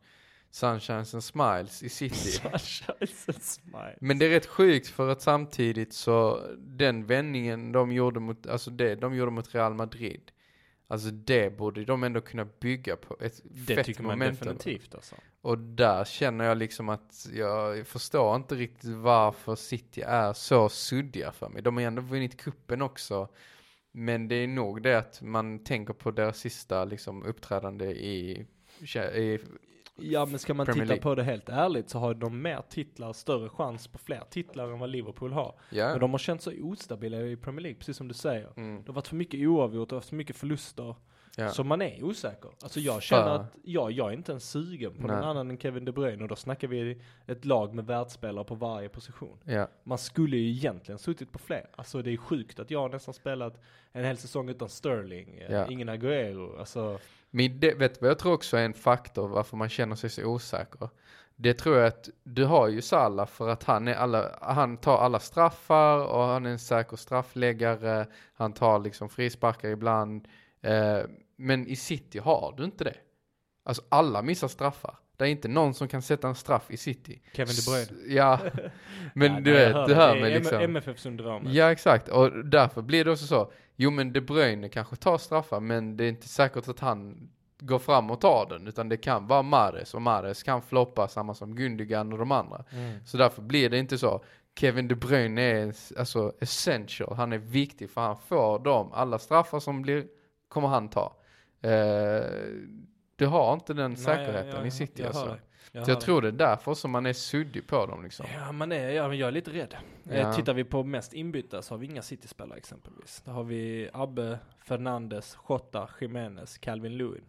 sunshines and smiles i City. Men det är rätt sjukt för att samtidigt så den vändningen de gjorde mot, alltså det de gjorde mot Real Madrid. Alltså det borde de ändå kunna bygga på ett
Det
fett
tycker man
momentum.
definitivt alltså.
Och där känner jag liksom att jag förstår inte riktigt varför City är så suddiga för mig. De har ändå vunnit kuppen också. Men det är nog det att man tänker på deras sista liksom uppträdande i, i
Ja men ska man
Premier
titta
League.
på det helt ärligt så har de mer titlar, större chans på fler titlar än vad Liverpool har.
ja.
Men de har känt sig ostabila i Premier League, precis som du säger.
Mm,
Det har varit för mycket oavgjort, det har varit för mycket förluster.
ja.
Så man är osäker. Alltså jag känner
För-
att, ja, jag är inte ens sugen på
Nej.
någon annan än Kevin De Bruyne och då snackar vi ett lag med världsspelare på varje position.
ja.
Man skulle ju egentligen suttit på fler. Alltså det är sjukt att jag nästan spelat en hel säsong utan Sterling,
Ja.
ingen Agüero, alltså.
Men det, vet du vad jag tror också är en faktor varför man känner sig så osäker? Det tror jag att du har ju Salah för att han, är alla, han tar alla straffar och han är en säker straffläggare. Han tar liksom frisparkar ibland. Eh, men i City har du inte det. Alltså alla missar straffar. Det är inte någon som kan sätta en straff i City.
Kevin De Bruyne.
Ja, men
Ja,
du vet, du hör mig liksom.
MFF syndromet.
Ja exakt, och därför blir det också så. Jo men De Bruyne kanske tar straffar men det är inte säkert att han går fram och tar den utan det kan vara Mahrez och Mahrez kan floppa samma som Gundogan och de andra.
Mm.
Så därför blir det inte så. Kevin De Bruyne är alltså essential, han är viktig för han får dem, alla straffar som blir, kommer han ta. Eh, du har inte den
Nej,
säkerheten
jag- jag-
i City
jag
alltså. Så jag
dig.
tror det är därför som man är suddig på dem liksom.
Ja, man är, ja, men jag är lite rädd. Eh,
Ja.
Tittar vi på mest inbytta så har vi inga City-spelare exempelvis. Där har vi Abbe, Fernandes, Jota, Jimenez, Calvin Lewin.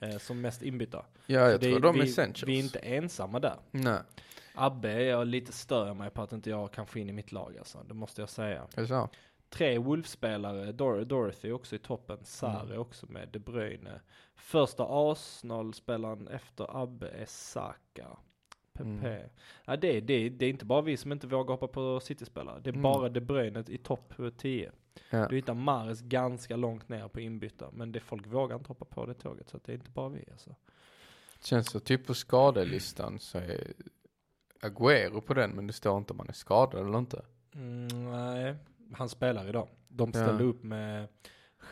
Eh, som mest inbytta.
Ja,
Så
jag
det
tror de är
vi,
essentials.
vi är inte ensamma där.
Nej,
Abbe är jag lite stör mig på att inte jag kan få in i mitt lag alltså. Det måste jag säga.
är det så?
Tre Wolves-spelare, Dor- Dorothy också i toppen, Sarr
Mm.
också med, De Bruyne. Första Arsenal-spelaren efter Abbe är Saka. Pepe.
Mm.
Ja, det, är- det, det är inte bara vi som inte vågar hoppa på City-spelare. Det är
Mm.
bara De Bruyne i topp 10.
Ja.
Du hittar Mares ganska långt ner på inbytta. Men det folk vågar inte hoppa på det tåget. Så det är inte bara vi alltså.
Känns så typ på skadelistan så är Agüero på den men det står inte om han är skadad eller inte.
Mm, nej, han spelar idag. De
Ja.
ställde upp med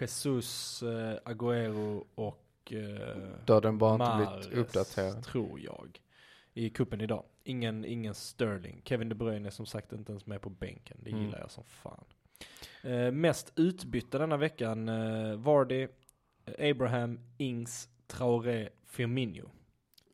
Jesus, eh, Agüero och eh,
Då den bara inte
Mahrez,
blivit uppdaterad.
tror jag. I kuppen idag. Ingen, ingen Sterling. Kevin De Bruyne är som sagt inte ens med på bänken. Det
Mm.
gillar jag som fan. Eh, mest utbytta denna veckan, eh, Vardy, eh, Abraham, Ings, Traoré, Firmino.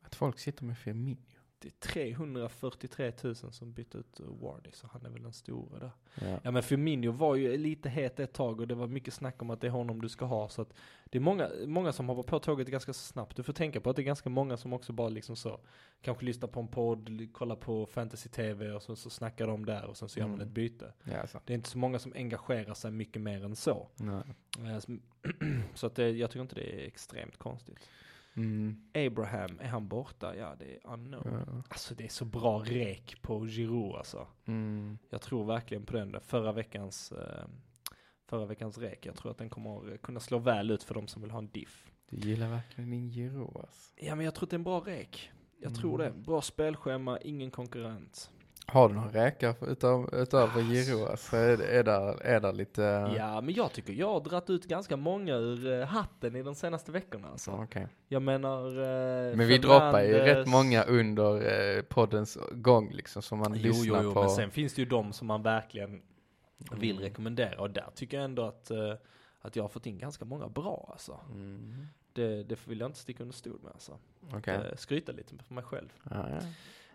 Att folk sitter med Firmino.
Det är 343 000 som bytt ut eh, Vardy, så han är väl den stora där.
Ja.
Ja men Firmino var ju lite het ett tag och det var mycket snack om att det är honom du ska ha så att det är många, många som hoppar på tåget ganska snabbt. Du får tänka på att det är ganska många som också bara liksom så kanske lyssnar på en podd, kollar på fantasy-tv och så, så snackar de där och sen så gör man
Mm.
ett byte.
Ja, alltså.
Det är inte så många som engagerar sig mycket mer än så.
Nej.
Eh, Så att det, jag tycker inte det är extremt konstigt.
Mm.
Abraham, är han borta? Ja det är unknown.
Ja.
Alltså det är så bra rek på Giroud alltså.
Mm.
Jag tror verkligen på den. Förra veckans, eh, förra veckans rek. Jag tror att den kommer kunna slå väl ut för de som vill ha en diff.
Du gillar verkligen din Giro alltså.
Ja men jag tror att det är en bra rek. Jag tror det.
Mm.
Bra spelschema, ingen konkurrent.
Har du någon räka utav, utöver Giroa så är, är, där, är där lite...
Ja, men jag tycker jag har dratt ut ganska många ur eh, hatten i de senaste veckorna alltså.
Okej.
Jag menar... eh,
Men vi droppar ju rätt många under eh, poddens gång liksom som man
Jo,
lyssnar
jo, jo,
på.
men sen finns det ju de som man verkligen vill rekommendera och där tycker jag ändå att, eh, att jag har fått in ganska många bra alltså.
Mm.
Det, det vill jag inte sticka under stol med alltså.
Okej.
Eh, Skryta lite för mig själv.
Ja, ja.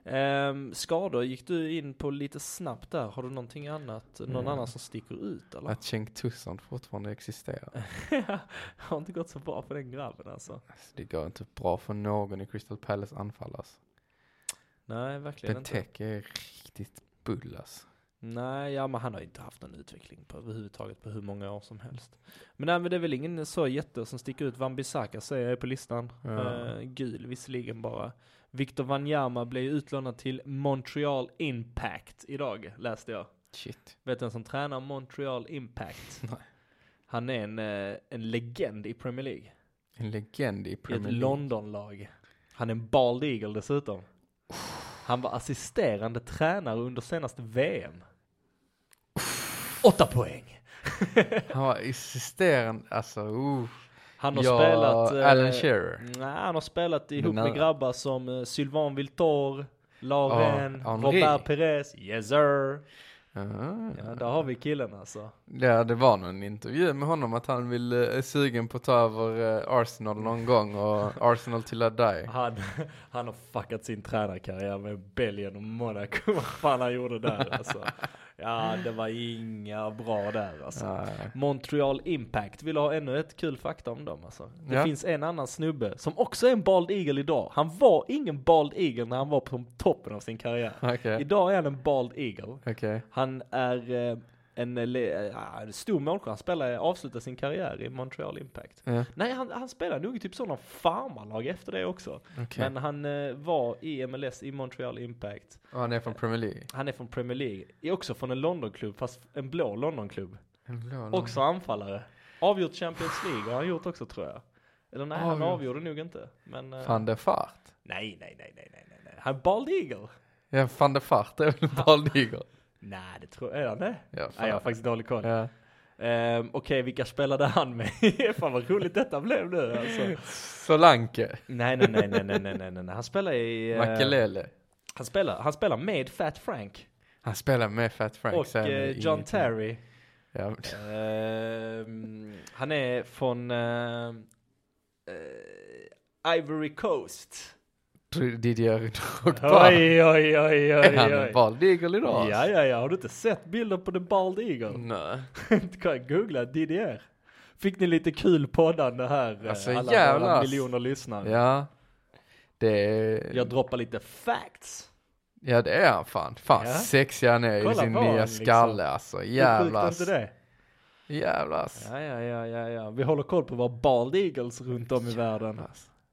Ehm, skador gick du in på lite snabbt där. Har du någonting annat, någon
Mm.
annan som sticker ut eller?
Att Cenk Tusson fortfarande existerar.
har inte gått så bra för den grabben alltså.
Alltså, det går inte bra för någon i Crystal Palace anfall alltså.
Nej, verkligen inte.
Benteke är riktigt bull alltså.
Nej, ja men han har inte haft någon utveckling på överhuvudtaget på hur många år som helst. Men nej men det är väl ingen så jätte som sticker ut. Van Bissaka säger jag på listan.
Ja.
Eh, gul visserligen bara. Victor Wanyama blev utlånad till Montreal Impact idag, läste jag.
Shit.
Vet du vem som tränar Montreal Impact?
Nej.
Han är en, eh, en legend i Premier League.
En legend i
I ett
Premier League.
Londonlag. Han är en bald eagle dessutom. Han var assisterande tränare under senaste VM. Åtta poäng!
Han var assisterande, alltså uh.
Han har
ja,
spelat... eh,
Alan Shearer.
Nej, han har spelat ihop med
eh,
grabbar som uh, Sylvain Viltor, Lauren,
Ja, Henri.
Robert Perez, yes sir.
Ja,
Ja, där har vi killen alltså.
Ja, det var någon intervju med honom att han vill, eh, är sugen på att ta över eh, Arsenal någon gång och Arsenal till att die.
Han, han har fuckat sin tränarkarriär med Belgien och Monaco. Vad fan han gjorde där alltså. Ja, det var inga bra där alltså.
Nej.
Montreal Impact vill ha ännu ett kul fakta om dem alltså. Det
Ja.
finns en annan snubbe som också är en bald eagle idag. Han var ingen bald eagle när han var på toppen av sin karriär.
Okej,
Idag är han en bald eagle.
okej.
Han är eh, en, eh, ja, en stor målskytt. Han spelar, avslutar sin karriär i Montreal Impact.
Ja,
Nej, han, han spelar nog typ sådana farmarlag efter det också.
okej.
Men han eh, var i MLS i Montreal Impact.
Och han är från Premier League.
Han är från Premier League. Är också från en Londonklubb, fast en blå Londonklubb.
En blå
Också anfallare. Avgjort Champions League har han gjort också tror jag. Eller nej, han
Avgjort.
avgjorde nog inte. Men, eh,
Van der Fart.
nej, nej, nej, nej, nej, nej. Han är Bald Eagle.
Ja, van der Fart är väl bald eagle?
Nej, det tror jag. Är det?
Ja,
Nej, jag har faktiskt dålig koll.
Ja.
Um, Okej, okay, vilka spelade han med? fan vad roligt detta blev nu alltså.
Solanke?
Nej, nej, nej, nej, nej, nej, nej, nej. Han spelar i... Uh,
Makelele?
Han spelar, han spelar med Fat Frank.
Han spelar med Fat Frank.
Och
sen uh,
John i, Terry.
Ja.
Uh, han är från eh, Ivory Coast.
Didier Drogba.
Oj, oj, oj,
Är
oj,
han
oj.
en bald eagle idag?
Ja, ja, ja. Har du inte sett bilder på The Bald Eagle?
Nej.
Googla Didier. Fick ni lite kul poddande här? eh,
Alltså,
alla
jävlar.
våra miljoner lyssnare.
Ja. Det är...
Jag droppar lite facts.
Ja det är han fan. Fan
Ja.
sexig han är i sin nya
han, liksom.
skalle alltså.
Hur är
Jävlas.
inte det?
Jävlas.
Ja, ja, ja, ja, ja. Vi håller koll på våra Bald Eagles runt om i världen.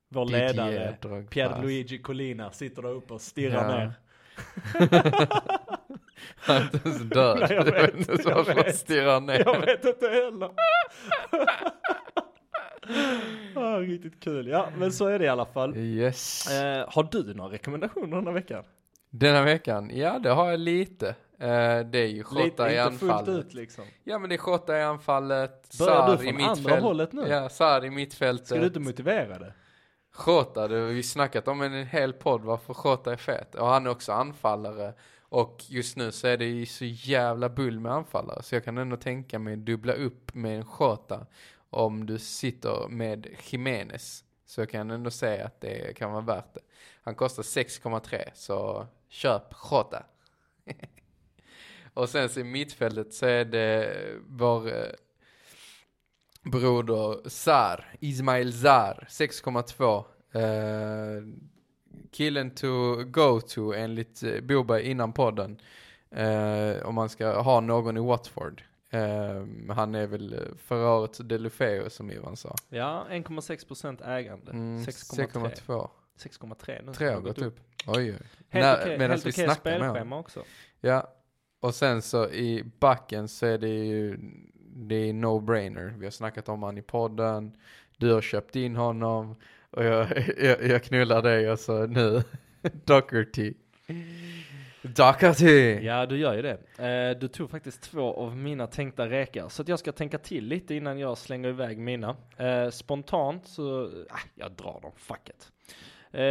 Vår
Didier
ledare,
Drogba.
Pierluigi Collina, sitter där uppe och stirrar
Ja.
ner.
Han är inte ens död.
Nej, jag
Du
vet,
inte ens
jag
varför han
vet.
stirrar ner.
Jag vet inte heller. ah, riktigt kul. Ja, men så är det i alla fall.
Yes.
Eh, har du några rekommendationer den här veckan?
Denna veckan? Ja det har jag lite. Eh, det är ju
Lite,
i
inte fullt
anfallet.
ut liksom.
Ja men det är Jota i anfallet.
Börjar du
Sarr i
från andra hållet nu?
Ja, Sarr i mittfältet.
Ska du inte motivera det?
Shota, det har vi snackat om en hel podd varför Shota är fet. Och han är också anfallare. Och just nu så är det ju så jävla bull med anfallare. Så jag kan ändå tänka mig dubbla upp med en Shota. Om du sitter med Jimenez. Så jag kan ändå säga att det kan vara värt det. Han kostar 6,3 så köp Jota. och sen så i mittfältet så är det vår eh, broder Zar, Ismail Zar, 6,2. Eh, killen to go to enligt eh, Boberg innan podden. Eh, om man ska ha någon i Watford. Eh, han är väl eh, förra årets Delufeo som Ivan sa.
Ja, 1,6% ägande.
Mm,
6,3.
6,2.
6,3 nu.
Tre har gått upp. Oj oj.
Helt okej
med honom.
spelschema också.
Ja, och sen så i backen så är det ju, det är no-brainer. Vi har snackat om han i podden, du har köpt in honom och jag, jag, jag knullar dig och så nu, Doherty. Doherty!
Ja, du gör ju det. Eh, du tog faktiskt två av mina tänkta räkar. Så att jag ska tänka till lite innan jag slänger iväg mina. Eh, spontant så, äh, jag drar dem, fuck it. Eh,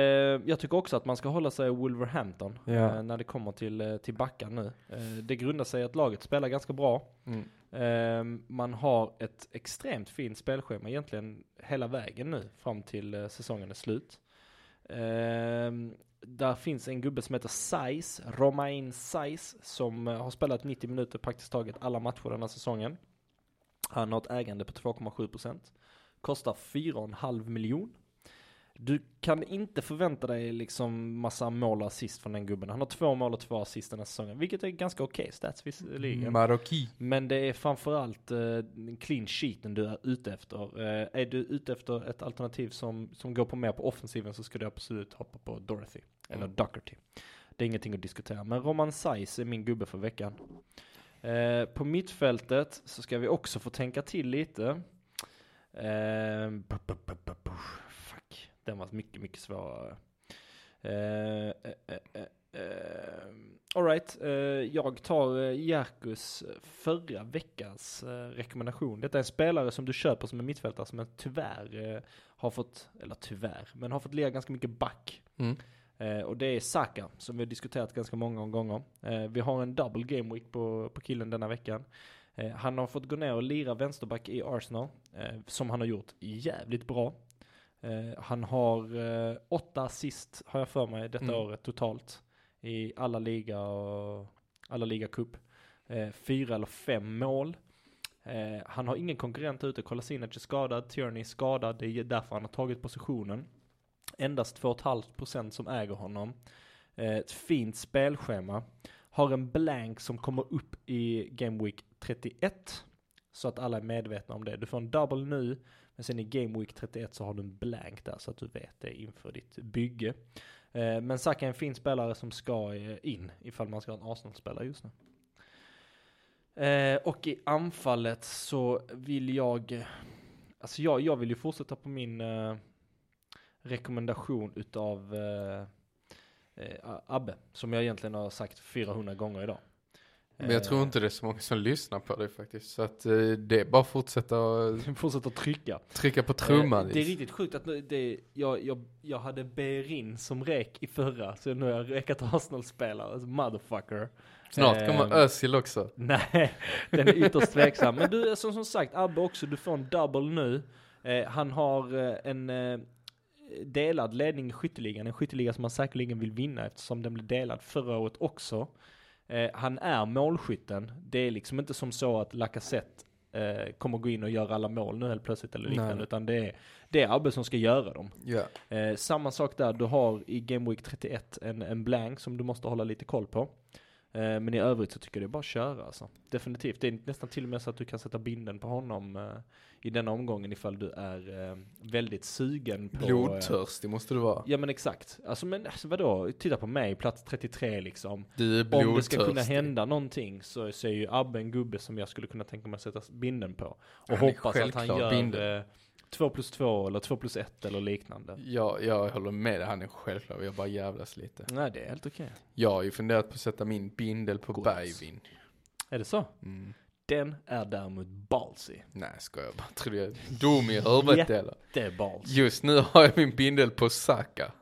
jag tycker också att man ska hålla sig i Wolverhampton
Ja.
eh, när det kommer till, eh, till backar nu. Eh, det grundar sig i att laget spelar ganska bra.
Mm.
Eh, man har ett extremt fint spelschema egentligen hela vägen nu fram till säsongen är slut. Där finns en gubbe som heter Sais, Romain Sais, som har spelat 90 minuter praktiskt taget alla matcher den här säsongen. Han har ett ägande på 2,7%. Kostar 4,5 miljon. Du kan inte förvänta dig liksom massa mål och assist från den gubben. Han har två mål och två assist den här säsongen, vilket är ganska okej stats visserligen.
Marocki.
Men det är framförallt uh, clean sheeten du är ute efter. Eh, är du ute efter ett alternativ som, som går på mer på offensiven så ska du absolut hoppa på Dorothy. Eller
Mm.
Doherty. Det är ingenting att diskutera. Men Roman Saiz är min gubbe för veckan. Eh, på mittfältet så ska vi också få tänka till lite. Eh, den var mycket, mycket svårare. Eh, eh, eh, eh, eh, Alright, eh, jag tar eh, Jerkus förra veckans eh, rekommendation. Detta är en spelare som du köper som en mittfältare som tyvärr eh, har fått, eller tyvärr, men har fått lira ganska mycket back.
Mm.
Eh, och det är Saka, som vi har diskuterat ganska många gånger. Eh, vi har en double game week på, på killen denna veckan. Eh, han har fått gå ner och lira vänsterback i Arsenal, eh, som han har gjort jävligt bra. Eh, han har eh, åtta assist, har jag för mig, detta
Mm.
året totalt. I alla liga och alla ligacup. Eh, fyra eller fem mål. Eh, han har ingen konkurrent ute, Kolasinac är skadad, Tierney är skadad, det är därför han har tagit positionen. Endast 2,5% som äger honom. Eh, ett fint spelschema. Har en blank som kommer upp i Game Week 31. Så att alla är medvetna om det. Du får en double nu, men sen i Game Week 31 så har du en blank där så att du vet det inför ditt bygge. Eh, men Saka är en fin spelare som ska eh, in ifall man ska ha en Arsenal-spelare just nu. Eh, och i anfallet så vill jag, alltså jag, jag vill ju fortsätta på min rekommendation utav Abbe, som jag egentligen har sagt 400 gånger idag.
Men jag tror inte det är så många som lyssnar på det faktiskt. Så att eh, det är bara att fortsätta
Fortsätta trycka.
trycka på trumman.
Eh, det är riktigt sjukt att det, jag, jag, jag hade Berin som rek i förra, så nu har jag rekat Arsenal-spelare, alltså motherfucker.
Snart kommer
Ehm,
Özil också.
Nej, den är ytterst tveksam. Men du, som, som sagt, Abbe också, du får en double nu. Eh, han har en eh, delad ledning i skytteligan, en skytteliga som han säkerligen vill vinna eftersom den blev delad förra året också. Eh, han är målskytten. Det är liksom inte som så att Lacazette eh, kommer gå in och göra alla mål nu helt plötsligt eller liknande, utan det är, det är Abbe som ska göra dem.
Ja.
Eh, samma sak där, du har i Game Week 31 en, en blank som du måste hålla lite koll på. Eh, men i övrigt så tycker jag det är bara att köra alltså. Definitivt. Det är nästan till och med så att du kan sätta binden på honom eh, i denna omgången ifall du är eh, väldigt sugen på...
Blodtörstig måste du vara.
Ja men exakt. Alltså men alltså, vadå, titta på mig, plats 33 liksom.
Du är
Om det ska kunna
blodtörstig.
hända någonting så, så är ju Abbe en gubbe som jag skulle kunna tänka mig att sätta binden på. Och
Han
hoppas att han gör
binden.
Eh, 2 plus 2 eller 2 plus 1 eller liknande.
Ja, jag håller med dig. Han är självklar. Jag bara jävlas lite.
Nej det är helt okej.
Jag har ju funderat på att sätta min bindel på
Gott.
Bergvin.
Är det så?
Mm.
Den är däremot ballsy.
Nej, ska jag bara. Tror du jag är dum i huvudet eller?
Balls.
Just nu har jag min bindel på Saka.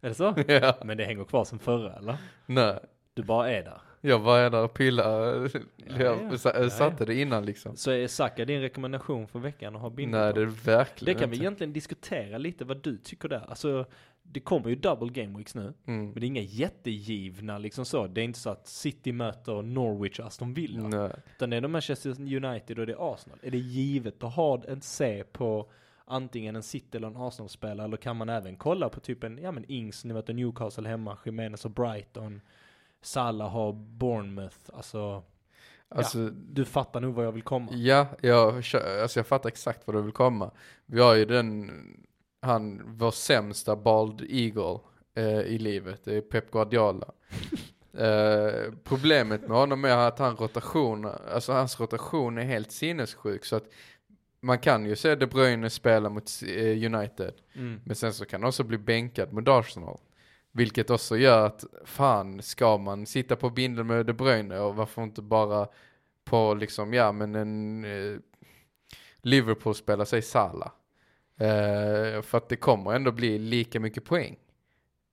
Är det så?
ja.
Men det hänger kvar sen förra eller?
Nej.
Du bara är där.
Jag var där och pillade.
Ja,
jag
ja.
sa-
Ja,
satte det innan liksom.
Så är Saka din rekommendation för veckan att ha bindel
Nej, det är verkligen
Det kan vi
inte.
egentligen diskutera lite vad du tycker där. Alltså, det kommer ju double game weeks nu.
Mm.
Men det är inga jättegivna liksom så. Det är inte så att City möter Norwich och Aston Villa.
Nej.
Utan det är de Manchester United och det är Arsenal. Är det givet att ha en C på antingen en City eller en Arsenal-spelare? Eller kan man även kolla på typ en, ja men Ings, ni möter Newcastle hemma, Jimenez och Brighton. Salah har Bournemouth, alltså
Alltså,
du fattar nog vad jag vill komma.
ja, jag, alltså jag fattar exakt vad du vill komma. Vi har ju den, han, vår sämsta bald eagle eh, i livet, det är Pep Guardiola. eh, problemet med honom är att han rotation, alltså hans rotation är helt sinnessjuk så att man kan ju se De Bruyne spela mot eh, United,
Mm.
men sen så kan han också bli bänkad mot Arsenal. Vilket också gör att, fan, ska man sitta på bindeln med De Bruyne och varför inte bara på liksom, ja men en eh, Liverpool spelar sig Sala. Eh, för att det kommer ändå bli lika mycket poäng.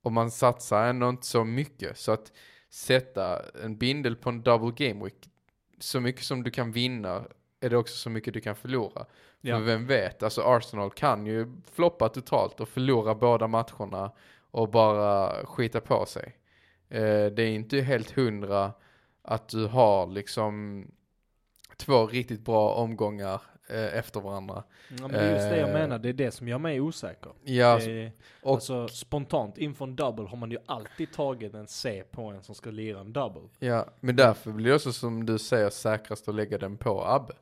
Och man satsar ändå inte så mycket. Så att sätta en bindel på en double game week, så mycket som du kan vinna är det också så mycket du kan förlora.
Ja.
För vem vet, alltså Arsenal kan ju floppa totalt och förlora båda matcherna och bara skita på sig. Eh, det är inte helt hundra att du har liksom två riktigt bra omgångar eh, efter varandra.
Ja, men det är just det jag
Eh,
menar, det är det som gör mig osäker.
Ja,
är,
och
alltså spontant, inför en double har man ju alltid tagit en C på en som ska lira en double.
Ja, men därför blir det också som du säger säkrast att lägga den på Abbe.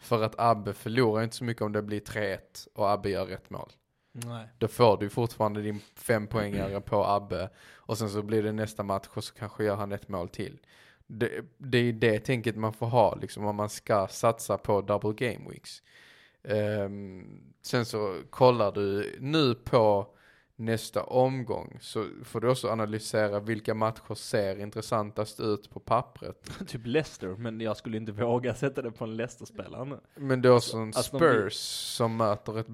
För att Abbe förlorar inte så mycket om det blir 3-1 och Abbe gör rätt mål.
Nej.
Då får du fortfarande din fempoängare på Abbe och sen så blir det nästa match och så kanske gör han ett mål till. Det, det är det tänket man får ha liksom om man ska satsa på double game weeks. Um, sen så kollar du nu på nästa omgång så får du också analysera vilka matcher ser intressantast ut på pappret.
typ Leicester, men jag skulle inte våga sätta det på en Leicester-spelare.
Men det är också en
Alltså,
Spurs
blir-
som möter ett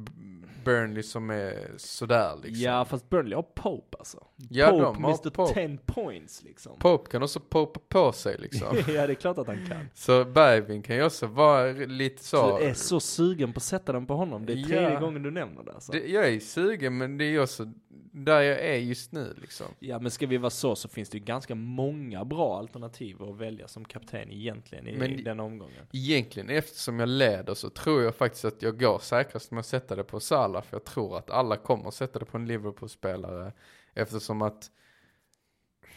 Burnley som är sådär liksom.
Ja, fast Burnley har Pope alltså.
Ja,
Pope,
de har
Mr.
Pope.
10 points liksom.
Pope kan också popa på sig liksom.
ja, det är klart att han kan.
så Bergvin kan ju också vara lite så.
Så du är så sugen på att sätta den på honom. Det är tredje
Ja.
gången du nämner det alltså.
det, jag är sugen men det är också där jag är just nu liksom.
Ja, men ska vi vara så så finns det ju ganska många bra alternativ att välja som kapten egentligen i,
Men-
i den omgången.
Egentligen eftersom jag leder så tror jag faktiskt att jag går säkrast med att sätta det på Salah för jag tror att alla kommer att sätta det på en Liverpool-spelare eftersom att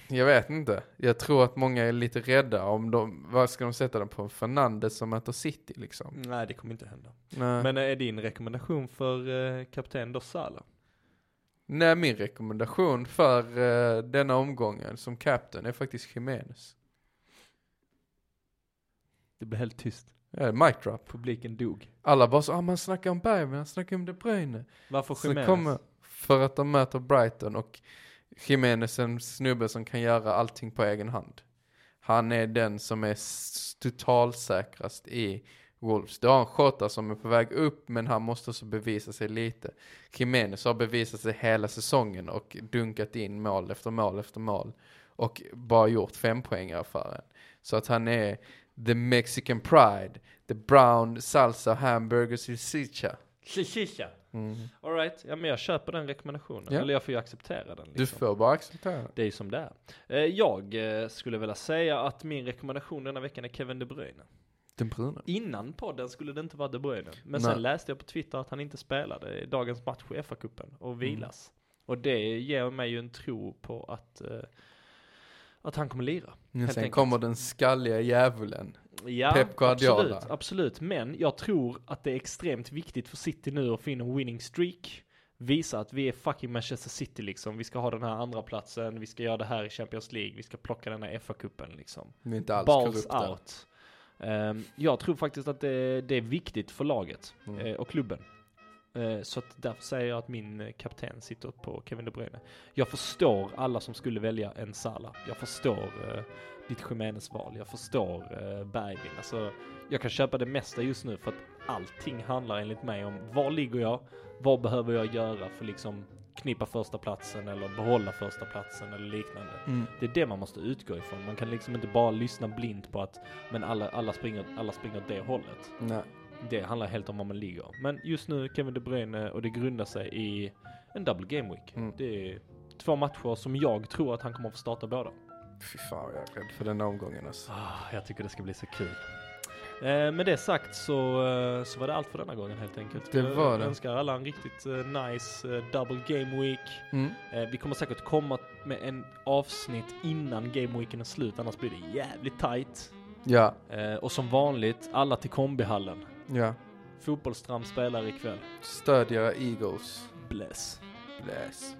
jag vet inte. Jag tror att många är lite rädda om de, vad ska de sätta den på? Fernandes som möter City liksom.
Nej, det kommer inte hända.
Nej.
Men är din rekommendation för eh, kapten då Salah?
Nej, min rekommendation för uh, denna omgången som captain är faktiskt Jimenez.
Det blev helt tyst.
Ja, mic drop.
Publiken dog.
Alla bara så, ah, man snackar om Bergman, han snackar om De Bruyne.
Varför
Så kommer, för att de möter Brighton och Jimenez är en snubbe som kan göra allting på egen hand. Han är den som är totalsäkrast i Wolves. Du har en Jota som är på väg upp men han måste också bevisa sig lite. Jimenez har bevisat sig hela säsongen och dunkat in mål efter mål efter mål. Och bara gjort fem poängare för en. Så att han är the Mexican pride, the brown salsa hamburger salsicha.
Shisha.
Mm.
Alright, ja men jag köper den rekommendationen.
Ja.
Eller jag får ju acceptera den.
Du
Liksom.
får bara acceptera det.
Det är ju som det är. Eh, Jag eh, skulle vilja säga att min rekommendation denna veckan är Kevin De Bruyne.
Den bruna.
Innan podden skulle det inte vara De Bruyne. Men
Nej.
sen läste jag på Twitter att han inte spelade i dagens match i FA-cupen och
Mm.
vilas. Och det ger mig ju en tro på att, eh, att han kommer lira. Helt
sen
enkelt.
kommer den skalliga djävulen.
Ja,
Pep Guardiola.
absolut, absolut. Men jag tror att det är extremt viktigt för City nu att få in en winning streak. Visa att vi är fucking Manchester City liksom. Vi ska ha den här andra platsen, vi ska göra det här i Champions League, vi ska plocka den här FA-cupen liksom.
Vi är inte alls
Balls
korrupta.
out. Ehm, jag tror faktiskt att det, det är viktigt för laget
Mm.
eh, och klubben. Eh, så att därför säger jag att min eh, kapten sitter på Kevin De Bruyne. Jag förstår alla som skulle välja en Salah. Jag förstår ditt Jimenez-val. Jag förstår Bergvin. Alltså, jag kan köpa det mesta just nu för att allting handlar enligt mig om var ligger jag? Vad behöver jag göra för liksom knippa första platsen eller behålla första platsen eller liknande.
Mm.
Det är det man måste utgå ifrån. Man kan liksom inte bara lyssna blint på att men alla, alla, springer, alla springer åt det hållet.
Nej.
Det handlar helt om var man ligger. Men just nu Kevin De Bruyne och det grundar sig i en double game week.
Mm.
Det är två matcher som jag tror att han kommer att få starta båda.
Fy fan jag är rädd för den omgången alltså.
Ah, jag tycker det ska bli så kul. Eh, med det sagt så, eh, så var det allt för denna gången helt enkelt.
Det var
Jag
det.
önskar alla en riktigt eh, nice double game week.
Mm.
Vi kommer säkert komma med en avsnitt innan gameweeken är slut, annars blir det jävligt tight.
Ja,
och som vanligt, alla till kombihallen.
ja.
Fotbollstram spelar ikväll.
Stöd era egos.
Bless.
Bless.